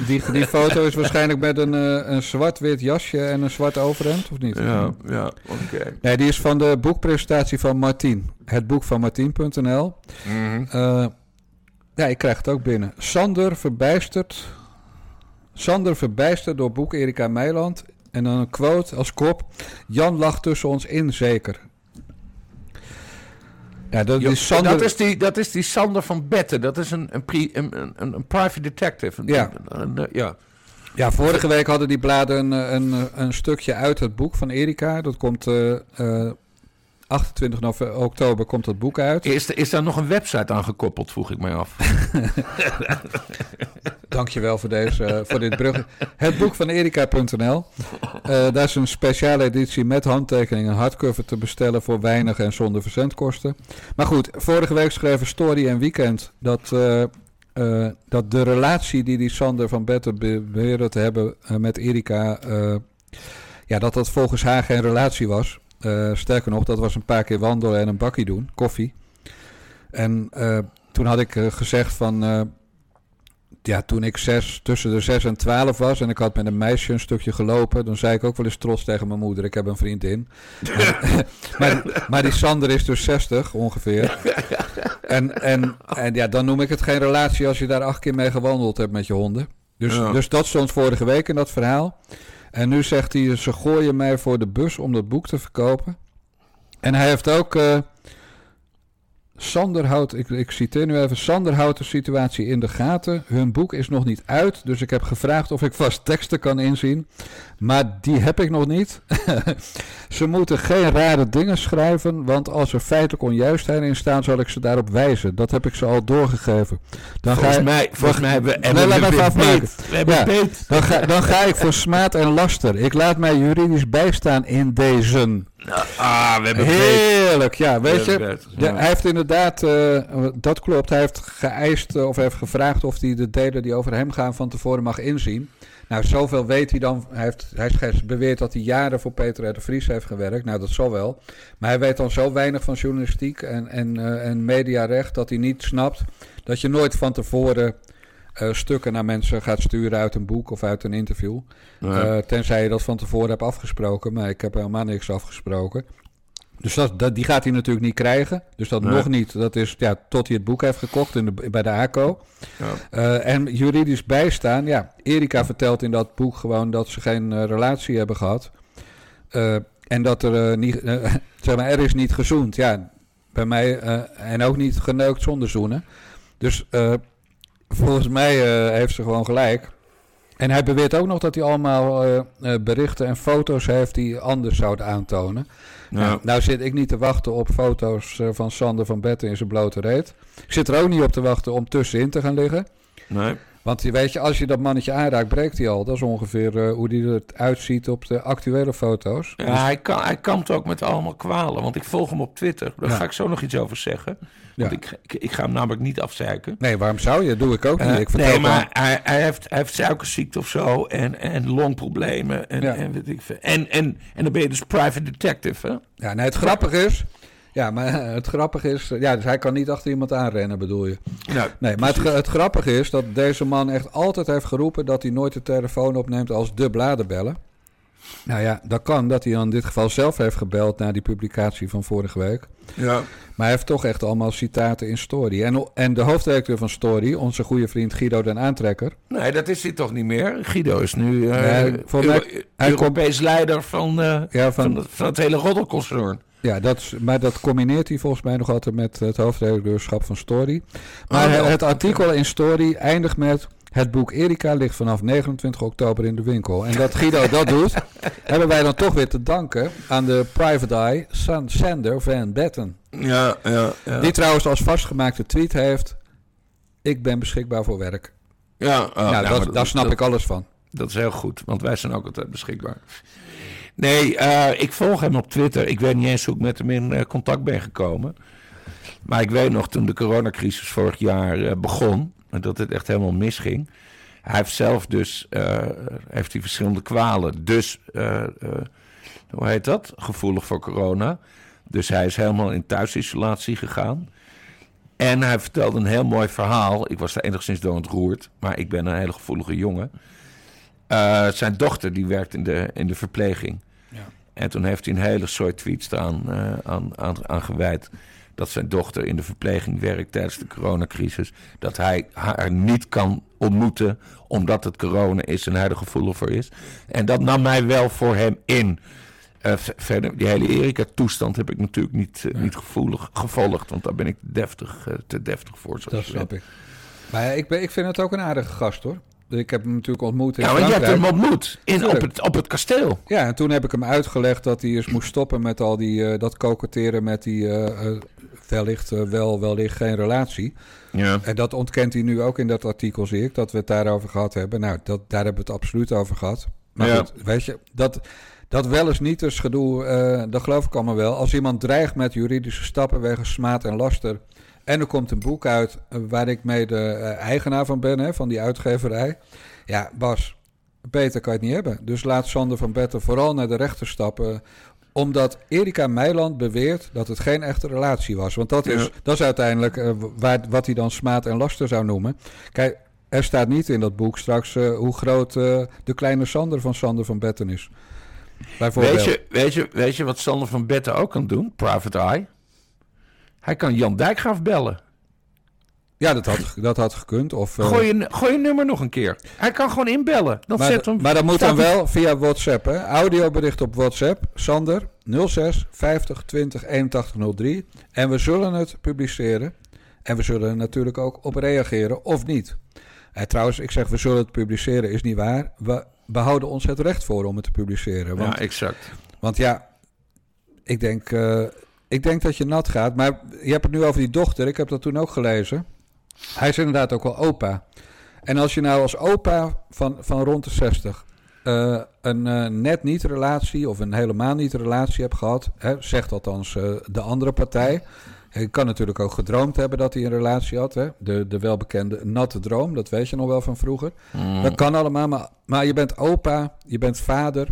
die, die foto is waarschijnlijk met een, uh, een zwart-wit jasje en een zwart overhemd, of niet? Ja, ja oké. Okay. Nee, die is van de boekpresentatie van Martien. Het boek van Martien.nl. Mm -hmm. uh, ja, ik krijg het ook binnen. Sander verbijsterd. Sander verbijsterd door boek Erika Meiland. En dan een quote als kop. Jan lag tussen ons in, zeker. Ja, dat, Jo, is Sander... dat, is die, dat is die Sander van Betten. Dat is een, een, pri, een, een, een private detective. Ja. een- ja. Ja, vorige week hadden die bladen een, een, een stukje uit het boek van Erika. Dat komt eh, eh, 28 nove- oktober komt dat boek uit. Is, er- is daar nog een website aan gekoppeld, vroeg ik mij af. Dankjewel voor, deze, eh, voor dit brug. Het boek van Erika.nl. Eh daar is een speciale editie met handtekeningen en hardcover te bestellen voor weinig en zonder verzendkosten. Maar goed, vorige week schreven Story en Weekend dat, eh, dat de relatie die die Sander van Betten beweren te hebben met Erika, ja, dat dat volgens haar geen relatie was. Eh, sterker nog, dat was een paar keer wandelen en een bakkie doen, koffie. En eh, toen had ik eh, gezegd van, ja, toen ik zes, tussen de 6 en 12 was en ik had met een meisje een stukje gelopen, dan zei ik ook wel eens trots tegen mijn moeder: Ik heb een vriendin. maar, maar die Sander is dus 60 ongeveer. En, en, en ja, dan noem ik het geen relatie als je daar acht keer mee gewandeld hebt met je honden. Dus, Ja. dus dat stond vorige week in dat verhaal. En nu zegt hij: Ze gooien mij voor de bus om dat boek te verkopen. En hij heeft ook. Sander houdt, ik, ik citeer nu even, Sander houdt de situatie in de gaten. Hun boek is nog niet uit, dus ik heb gevraagd of ik vast teksten kan inzien. Maar die heb ik nog niet. ze moeten geen rare dingen schrijven, want als er feitelijk onjuistheden in staan, zal ik ze daarop wijzen. Dat heb ik ze al doorgegeven. Dan Volgens ga, mij, volgens mij hebben, Nee, laat we me even afmaken. Ja. dan, ga, dan ga ik voor smaad en laster. Ik laat mij juridisch bijstaan in deze. Ah, we hebben. Heerlijk, ja, weet We je. Ja, hij heeft inderdaad, eh, dat klopt, hij heeft geëist eh, of heeft gevraagd of hij de delen die over hem gaan van tevoren mag inzien. Nou, zoveel weet hij dan. Hij, heeft, hij beweert dat hij jaren voor Peter R. de Vries heeft gewerkt. Nou, dat zal wel. Maar hij weet dan zo weinig van journalistiek en, en, eh, en mediarecht dat hij niet snapt dat je nooit van tevoren eh, stukken naar mensen gaat sturen uit een boek of uit een interview. Ja. Eh, tenzij je dat van tevoren hebt afgesproken. Maar ik heb helemaal niks afgesproken. Dus dat, dat, die gaat hij natuurlijk niet krijgen. Dus dat Nee. nog niet. Dat is ja, tot hij het boek heeft gekocht in de, bij de ACO. Ja. Eh, en juridisch bijstaan. Ja, Erika vertelt in dat boek gewoon dat ze geen relatie hebben gehad. Eh, en dat er niet. zeg maar, er is niet gezoend. Ja, bij mij. en ook niet geneukt zonder zoenen. Dus volgens mij eh, heeft ze gewoon gelijk. En hij beweert ook nog dat hij allemaal eh, eh, berichten en foto's heeft die anders zouden aantonen. Ja. Nou, nou zit ik niet te wachten op foto's van Sander van Betten in zijn blote reet. Ik zit er ook niet op te wachten om tussenin te gaan liggen. Nee. Want weet je, als je dat mannetje aanraakt, breekt hij al. Dat is ongeveer uh, hoe hij eruit ziet op de actuele foto's. Ja, hij, kan, hij kampt ook met allemaal kwalen. Want ik volg hem op Twitter. Daar ga ik zo nog iets over zeggen. Want ik, ik, ik, ga hem namelijk niet afzeiken. Nee, waarom zou je? Dat doe ik ook niet. Ik nee, maar hij, hij, heeft, hij heeft suikerziekte of zo. En, en longproblemen. En, en, weet ik. En, en, en dan ben je dus private detective, hè? Ja, nee, het grappige is... Ja, maar het grappige is... Ja, dus hij kan niet achter iemand aanrennen, bedoel je? Nou, nee, maar het, het, grappige is dat deze man echt altijd heeft geroepen... dat hij nooit de telefoon opneemt als de bladenbellen. Nou ja, dat kan dat hij in dit geval zelf heeft gebeld... na die publicatie van vorige week. Ja. Maar hij heeft toch echt allemaal citaten in Story. En, en de hoofddirecteur van Story, onze goede vriend Guido den Aantrekker... Nee, dat is hij toch niet meer? Guido is nu uh, nee, mij, hij Europees leider van, uh, ja, van, van, van, het hele roddelconcern. Ja, dat, maar dat combineert hij volgens mij nog altijd met het hoofdredacteurschap van Story. Maar oh, het artikel in Story eindigt met... Het boek Erika ligt vanaf 29 oktober in de winkel. En dat Guido dat doet, hebben wij dan toch weer te danken aan de private eye Sander Van Betten. Ja, ja, ja. Die trouwens als vastgemaakte tweet heeft... Ik ben beschikbaar voor werk. Ja, oh, nou, dat, daar snap ik alles van. Dat is heel goed, want wij zijn ook altijd beschikbaar. Nee, uh, ik volg hem op Twitter. Ik weet niet eens hoe ik met hem in uh, contact ben gekomen. Maar ik weet nog toen de coronacrisis vorig jaar uh, begon, dat het echt helemaal misging. Hij heeft zelf dus heeft hij verschillende kwalen. Dus, hoe heet dat? Gevoelig voor corona. Dus hij is helemaal in thuisisolatie gegaan. En hij vertelde een heel mooi verhaal. Ik was daar enigszins door ontroerd, maar ik ben een hele gevoelige jongen. zijn dochter die werkt in de, in de verpleging. En toen heeft hij een hele soort tweets eraan uh, aan, aan, aan gewijd. Dat zijn dochter in de verpleging werkt tijdens de coronacrisis. Dat hij haar niet kan ontmoeten omdat het corona is en hij er gevoelig voor is. En dat nam mij wel voor hem in. Uh, verder, die hele Erika-toestand heb ik natuurlijk niet, uh, niet gevoelig, gevolgd. Want daar ben ik deftig, te deftig voor. Dat snap ik. Maar ik, ben, ik vind het ook een aardige gast hoor. Ik heb hem natuurlijk ontmoet in Ja, maar je hebt hem ontmoet in, op, het, op het kasteel. Ja, en toen heb ik hem uitgelegd dat hij eens moest stoppen met al die, uh, dat koketeren met die uh, wellicht wel, wellicht geen relatie. Ja. En dat ontkent hij nu ook in dat artikel, zie ik, dat we het daarover gehad hebben. Nou, dat, daar hebben we het absoluut over gehad. Maar ja. goed, weet je, dat, dat wel eens niet is gedoe, dat geloof ik allemaal wel. Als iemand dreigt met juridische stappen wegens smaad en laster en er komt een boek uit eh, waar ik mee de uh, eigenaar van ben, hè, van die uitgeverij. Ja, Bas, beter kan je het niet hebben. Dus laat Sander van Betten vooral naar de rechter stappen omdat Erika Meiland beweert dat het geen echte relatie was. Want dat is, ja. dat is uiteindelijk uh, waar, wat hij dan smaad en laster zou noemen. Kijk, er staat niet in dat boek straks uh, hoe groot uh, de kleine Sander van Sander van Betten is. Weet je, weet, je, weet je wat Sander van Betten ook kan doen? Private Eye. Hij kan Jan Dijkgraaf bellen. Ja, dat had, dat had gekund. Of, uh... gooi, je, gooi je nummer nog een keer. Hij kan gewoon inbellen. Dan maar, zet hem, maar dat moet dan wel via WhatsApp. Hè? Audiobericht op WhatsApp. Sander 06 50 20 81 03. En we zullen het publiceren. En we zullen er natuurlijk ook op reageren of niet. En trouwens, ik zeg we zullen het publiceren is niet waar. We behouden ons het recht voor om het te publiceren. Want, ja, exact. Want ja, ik denk... Uh, ik denk dat je nat gaat. Maar je hebt het nu over die dochter. Ik heb dat toen ook gelezen. Hij is inderdaad ook wel opa. En als je nou als opa van, van rond de 60 uh, een uh, net niet relatie of een helemaal niet relatie hebt gehad, hè, zegt althans uh, de andere partij. Je kan natuurlijk ook gedroomd hebben dat hij een relatie had. Hè? De, de welbekende natte droom, dat weet je nog wel van vroeger. Mm. Dat kan allemaal, maar, maar je bent opa, je bent vader,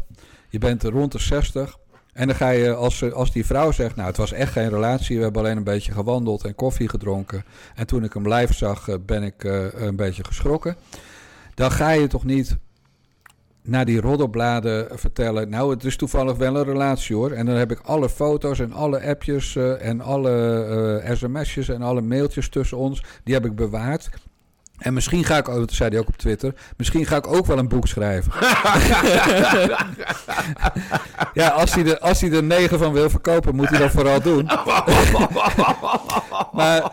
je bent rond de 60. En dan ga je, als, als die vrouw zegt, nou het was echt geen relatie, we hebben alleen een beetje gewandeld en koffie gedronken. En toen ik hem live zag, ben ik uh, een beetje geschrokken. Dan ga je toch niet naar die roddelbladen vertellen, nou het is toevallig wel een relatie hoor. En dan heb ik alle foto's en alle appjes uh, en alle sms'jes en alle mailtjes tussen ons, die heb ik bewaard. En misschien ga ik, oh, dat zei hij ook op Twitter, misschien ga ik ook wel een boek schrijven. ja, als hij, er, als hij er negen van wil verkopen, moet hij dat vooral doen. maar,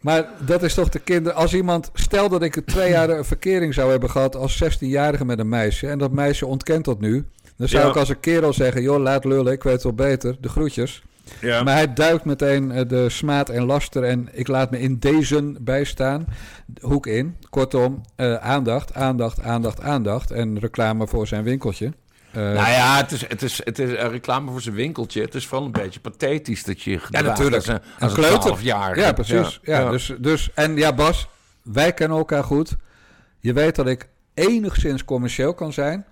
maar dat is toch de kinder. Als iemand, stel dat ik twee jaar een verkering zou hebben gehad als 16-jarige met een meisje, en dat meisje ontkent dat nu, dan zou ja. ik als een kerel zeggen: joh, laat lullen, ik weet wel beter, de groetjes. Ja. Maar hij duikt meteen uh, de smaad en laster en ik laat me in deze bijstaan. Hoek in. Kortom, uh, aandacht, aandacht, aandacht, aandacht. En reclame voor zijn winkeltje. Uh, nou ja, het is, het, is, het is een reclame voor zijn winkeltje. Het is wel een beetje pathetisch dat je Ja, natuurlijk. Als een, als een kleuter. jaar. Ja, precies. Ja, ja, Dus, dus, en ja, Bas, wij kennen elkaar goed. Je weet dat ik enigszins commercieel kan zijn.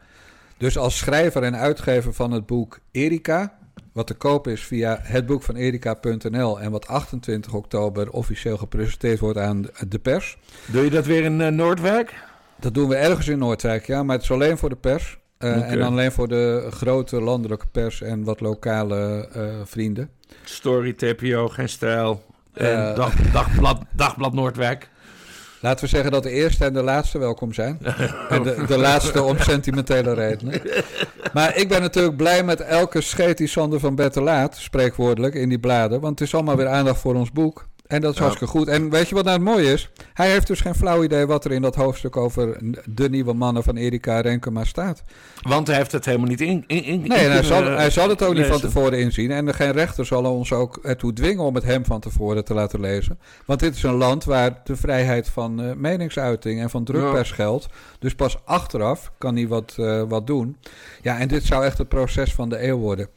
Dus als schrijver en uitgever van het boek Erika, wat te koop is via hetboekvanerika.nl en wat 28 oktober officieel gepresenteerd wordt aan de pers. Doe je dat weer in uh, Noordwijk? Dat doen we ergens in Noordwijk, ja, maar het is alleen voor de pers. Uh, En alleen voor de grote landelijke pers en wat lokale uh, vrienden. Story, TPO, geen stijl. En dag, dagblad, dagblad Noordwijk. Laten we zeggen dat de eerste en de laatste welkom zijn. en de, de laatste om sentimentele redenen. Maar ik ben natuurlijk blij met elke scheet die Sander van Bettelaat, spreekwoordelijk, in die bladen. Want het is allemaal weer aandacht voor ons boek. En dat is ja. hartstikke goed. En weet je wat nou het mooie is? Hij heeft dus geen flauw idee wat er in dat hoofdstuk over de nieuwe mannen van Erika Renkema staat. Want hij heeft het helemaal niet in. in, in nee, en hij, zal, hij zal het ook niet van tevoren inzien. En geen rechter zal ons ook ertoe dwingen om het hem van tevoren te laten lezen. Want dit is een land waar de vrijheid van uh, meningsuiting en van drukpers ja. geldt. Dus pas achteraf kan hij wat, uh, wat doen. Ja, en dit zou echt het proces van de eeuw worden.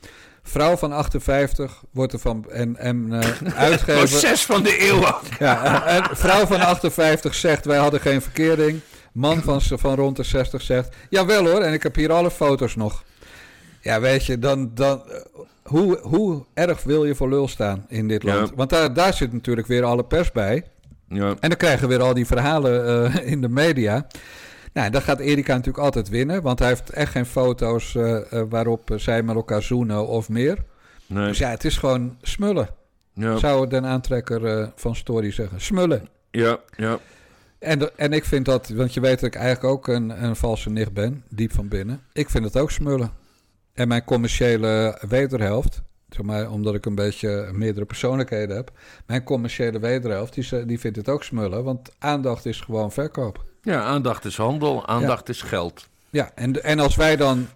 Vrouw van 58 wordt er van. En, en uh, uitgever. Proces van de eeuw. Ja, en, en, vrouw van 58 zegt: Wij hadden geen verkering. Man van, van rond de 60 zegt: Jawel hoor, en ik heb hier alle foto's nog. Ja, weet je, dan. dan hoe, hoe erg wil je voor lul staan in dit land? Ja. Want daar, daar zit natuurlijk weer alle pers bij. Ja. En dan krijgen we weer al die verhalen uh, in de media. Nou, dan gaat Erika natuurlijk altijd winnen, want hij heeft echt geen foto's uh, uh, waarop zij met elkaar zoenen of meer. Nee. Dus ja, het is gewoon smullen. Ja. Zou den aantrekker uh, van Story zeggen. Smullen. Ja, ja. En, en ik vind dat, want je weet dat ik eigenlijk ook een, een valse nicht ben, diep van binnen. Ik vind het ook smullen. En mijn commerciële wederhelft, zeg maar, omdat ik een beetje meerdere persoonlijkheden heb. Mijn commerciële wederhelft, die, die vindt het ook smullen, want aandacht is gewoon verkoop. Ja, aandacht is handel, aandacht ja. is geld. Ja, en, en als wij dan...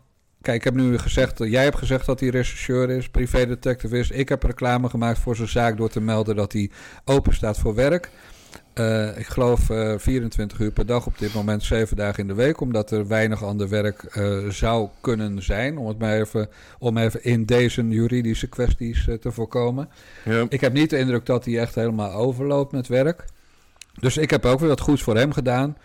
Kijk, ik heb nu gezegd... Jij hebt gezegd dat hij rechercheur is, privédetective is. Ik heb reclame gemaakt voor zijn zaak door te melden dat hij open staat voor werk. Uh, ik geloof uh, 24 uur per dag op dit moment, 7 dagen in de week. Omdat er weinig ander werk uh, zou kunnen zijn. Om het maar even, om even in deze juridische kwesties te voorkomen. Ja. Ik heb niet de indruk dat hij echt helemaal overloopt met werk. Dus ik heb ook weer wat goeds voor hem gedaan.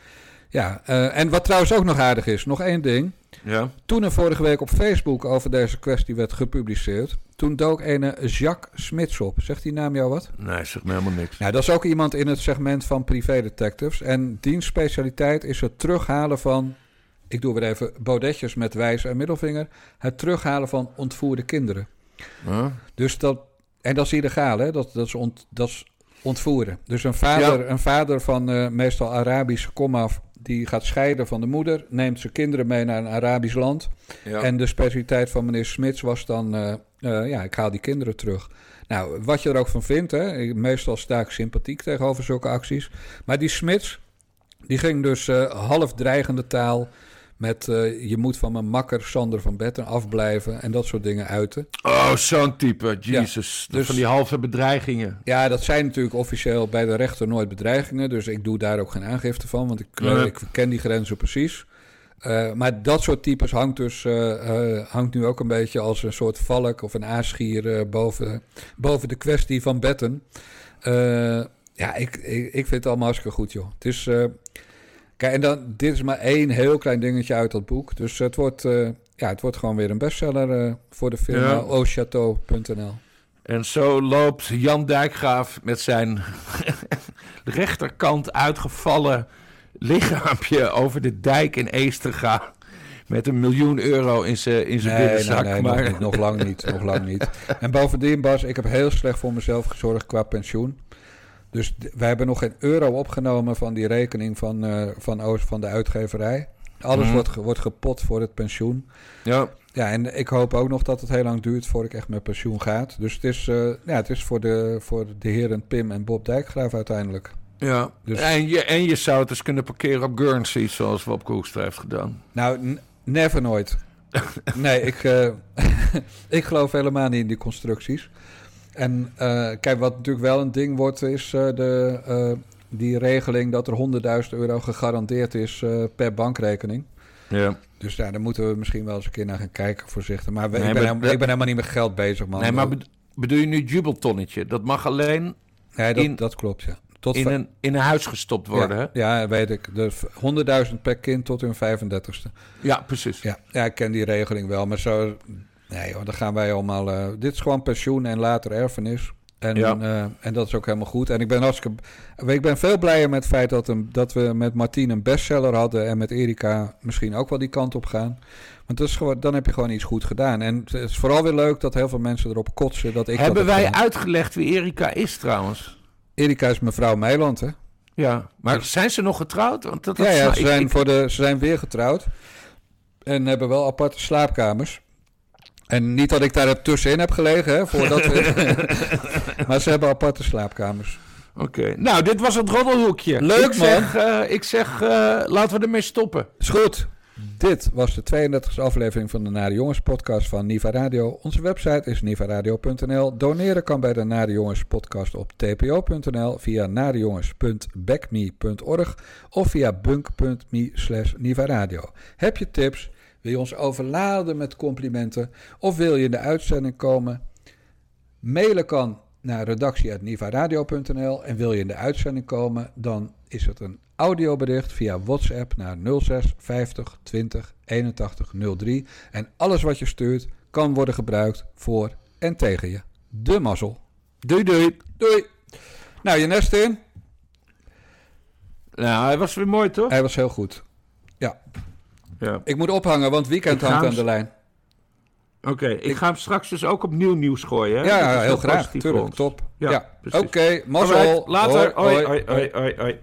Ja, uh, en wat trouwens ook nog aardig is, nog één ding. Ja. Toen er vorige week op Facebook over deze kwestie werd gepubliceerd, toen dook ene Jacques Smits op. Zegt die naam jou wat? Nee, zegt me helemaal niks. Nou, dat is ook iemand in het segment van privédetectives. En diens specialiteit is het terughalen van, ik doe weer even bodetjes met wijs en middelvinger, het terughalen van ontvoerde kinderen. Huh? Dus dat, en dat is illegaal, hè? Dat, dat, is ont, dat is ontvoeren. Dus een vader, ja. een vader van uh, meestal Arabische komaf, die gaat scheiden van de moeder, neemt zijn kinderen mee naar een Arabisch land. Ja. En de specialiteit van meneer Smits was dan, uh, uh, ja, ik haal die kinderen terug. Nou, wat je er ook van vindt, hè, meestal sta ik sympathiek tegenover zulke acties. Maar die Smits, die ging dus half dreigende taal met uh, je moet van mijn makker Sander van Betten afblijven en dat soort dingen uiten. Oh, zo'n type, Jesus. Ja, dus, van die halve bedreigingen. Ja, dat zijn natuurlijk officieel bij de rechter nooit bedreigingen, dus ik doe daar ook geen aangifte van, want ik, Nee. ik ken die grenzen precies. Uh, maar dat soort types hangt dus uh, hangt nu ook een beetje als een soort valk of een aasgier boven, boven de kwestie van Betten. ja, ik, ik, ik vind het allemaal hartstikke goed, joh. Het is... Kijk, en dan, dit is maar één heel klein dingetje uit dat boek. Dus het wordt, uh, ja, het wordt gewoon weer een bestseller uh, voor de firma ja. Ochateau.nl. En zo loopt Jan Dijkgraaf met zijn rechterkant uitgevallen lichaampje over de dijk in Eesterga. Met een miljoen euro in zijn in nee, binnenzak. Nee, nee, maar... nog, niet, nog lang niet, nog lang niet. En bovendien, Bas, ik heb heel slecht voor mezelf gezorgd qua pensioen. Dus wij hebben nog geen euro opgenomen van die rekening van, uh, van, Oost, van de uitgeverij. Alles mm. wordt, wordt gepot voor het pensioen. Ja. Ja, en ik hoop ook nog dat het heel lang duurt voordat ik echt met pensioen ga. Dus het is, uh, ja, het is voor, de, voor de heren Pim en Bob Dijkgraaf uiteindelijk. Ja, dus... en, je, en je zou het dus kunnen parkeren op Guernsey, zoals Wopke Hoekstra heeft gedaan. Nou, never nooit. nee, ik, uh, ik geloof helemaal niet in die constructies. En uh, kijk, wat natuurlijk wel een ding wordt, is uh, de, uh, die regeling dat er 100.000 euro gegarandeerd is per bankrekening. Ja. Dus ja, daar moeten we misschien wel eens een keer naar gaan kijken, voorzichtig. Maar nee, ik, ben helemaal, ik ben helemaal niet met geld bezig, man. Nee, maar bedoel je nu jubeltonnetje? Dat mag alleen... Nee, dat, in, dat klopt, ja. Tot in, een, in een huis gestopt worden, ja, hè? Ja, weet ik. Dus 100.000 per kind tot hun 35ste. Ja, precies. Ja, ja, ik ken die regeling wel, maar zo... Nee hoor, dan gaan wij allemaal... Uh, dit is gewoon pensioen en later erfenis. En, ja. uh, en dat is ook helemaal goed. En ik ben, hartstikke, ik ben veel blijer met het feit dat, een, dat we met Martien een bestseller hadden... en met Erika misschien ook wel die kant op gaan. Want dat is gewoon, dan heb je gewoon iets goed gedaan. En het is vooral weer leuk dat heel veel mensen erop kotsen dat ik Hebben dat wij uitgelegd wie Erika is trouwens? Erika is mevrouw Meiland, hè? Ja, maar zijn ze nog getrouwd? Want dat, ja, ja ze, zijn ik, voor de, ze zijn weer getrouwd. En hebben wel aparte slaapkamers. En niet dat ik daar tussenin heb gelegen, hè, voordat we... maar ze hebben aparte slaapkamers. Oké. Okay. Nou, dit was het roddelhoekje. Leuk, ik man. Zeg, uh, ik zeg, uh, laten we ermee stoppen. Is goed. Dit was de 32e aflevering van de Nare Jongens podcast van Niva Radio. Onze website is nivaradio.nl. Doneren kan bij de Nare Jongens podcast op tpo.nl, via narejongens.backme.org of via bunk.me slash nivaradio. Heb je tips? Wil je ons overladen met complimenten? Of wil je in de uitzending komen? Mailen kan naar redactie.nivaradio.nl en wil je in de uitzending komen, dan is het een audiobericht via WhatsApp naar 06 50 20 81 03. En alles wat je stuurt kan worden gebruikt voor en tegen je. De mazzel. Doei doei. Doei. Nou, je nest in. Nou, hij was weer mooi toch? Hij was heel goed. Ja. Ja. Ik moet ophangen, want weekend hangt aan de lijn. Oké, okay, ik, ik, ga hem straks dus ook opnieuw nieuws gooien. Hè? Ja, ja heel graag. Tuurlijk, top. Ja, oké, okay, mazzel. Later. Hoi, hoi, hoi, hoi. hoi.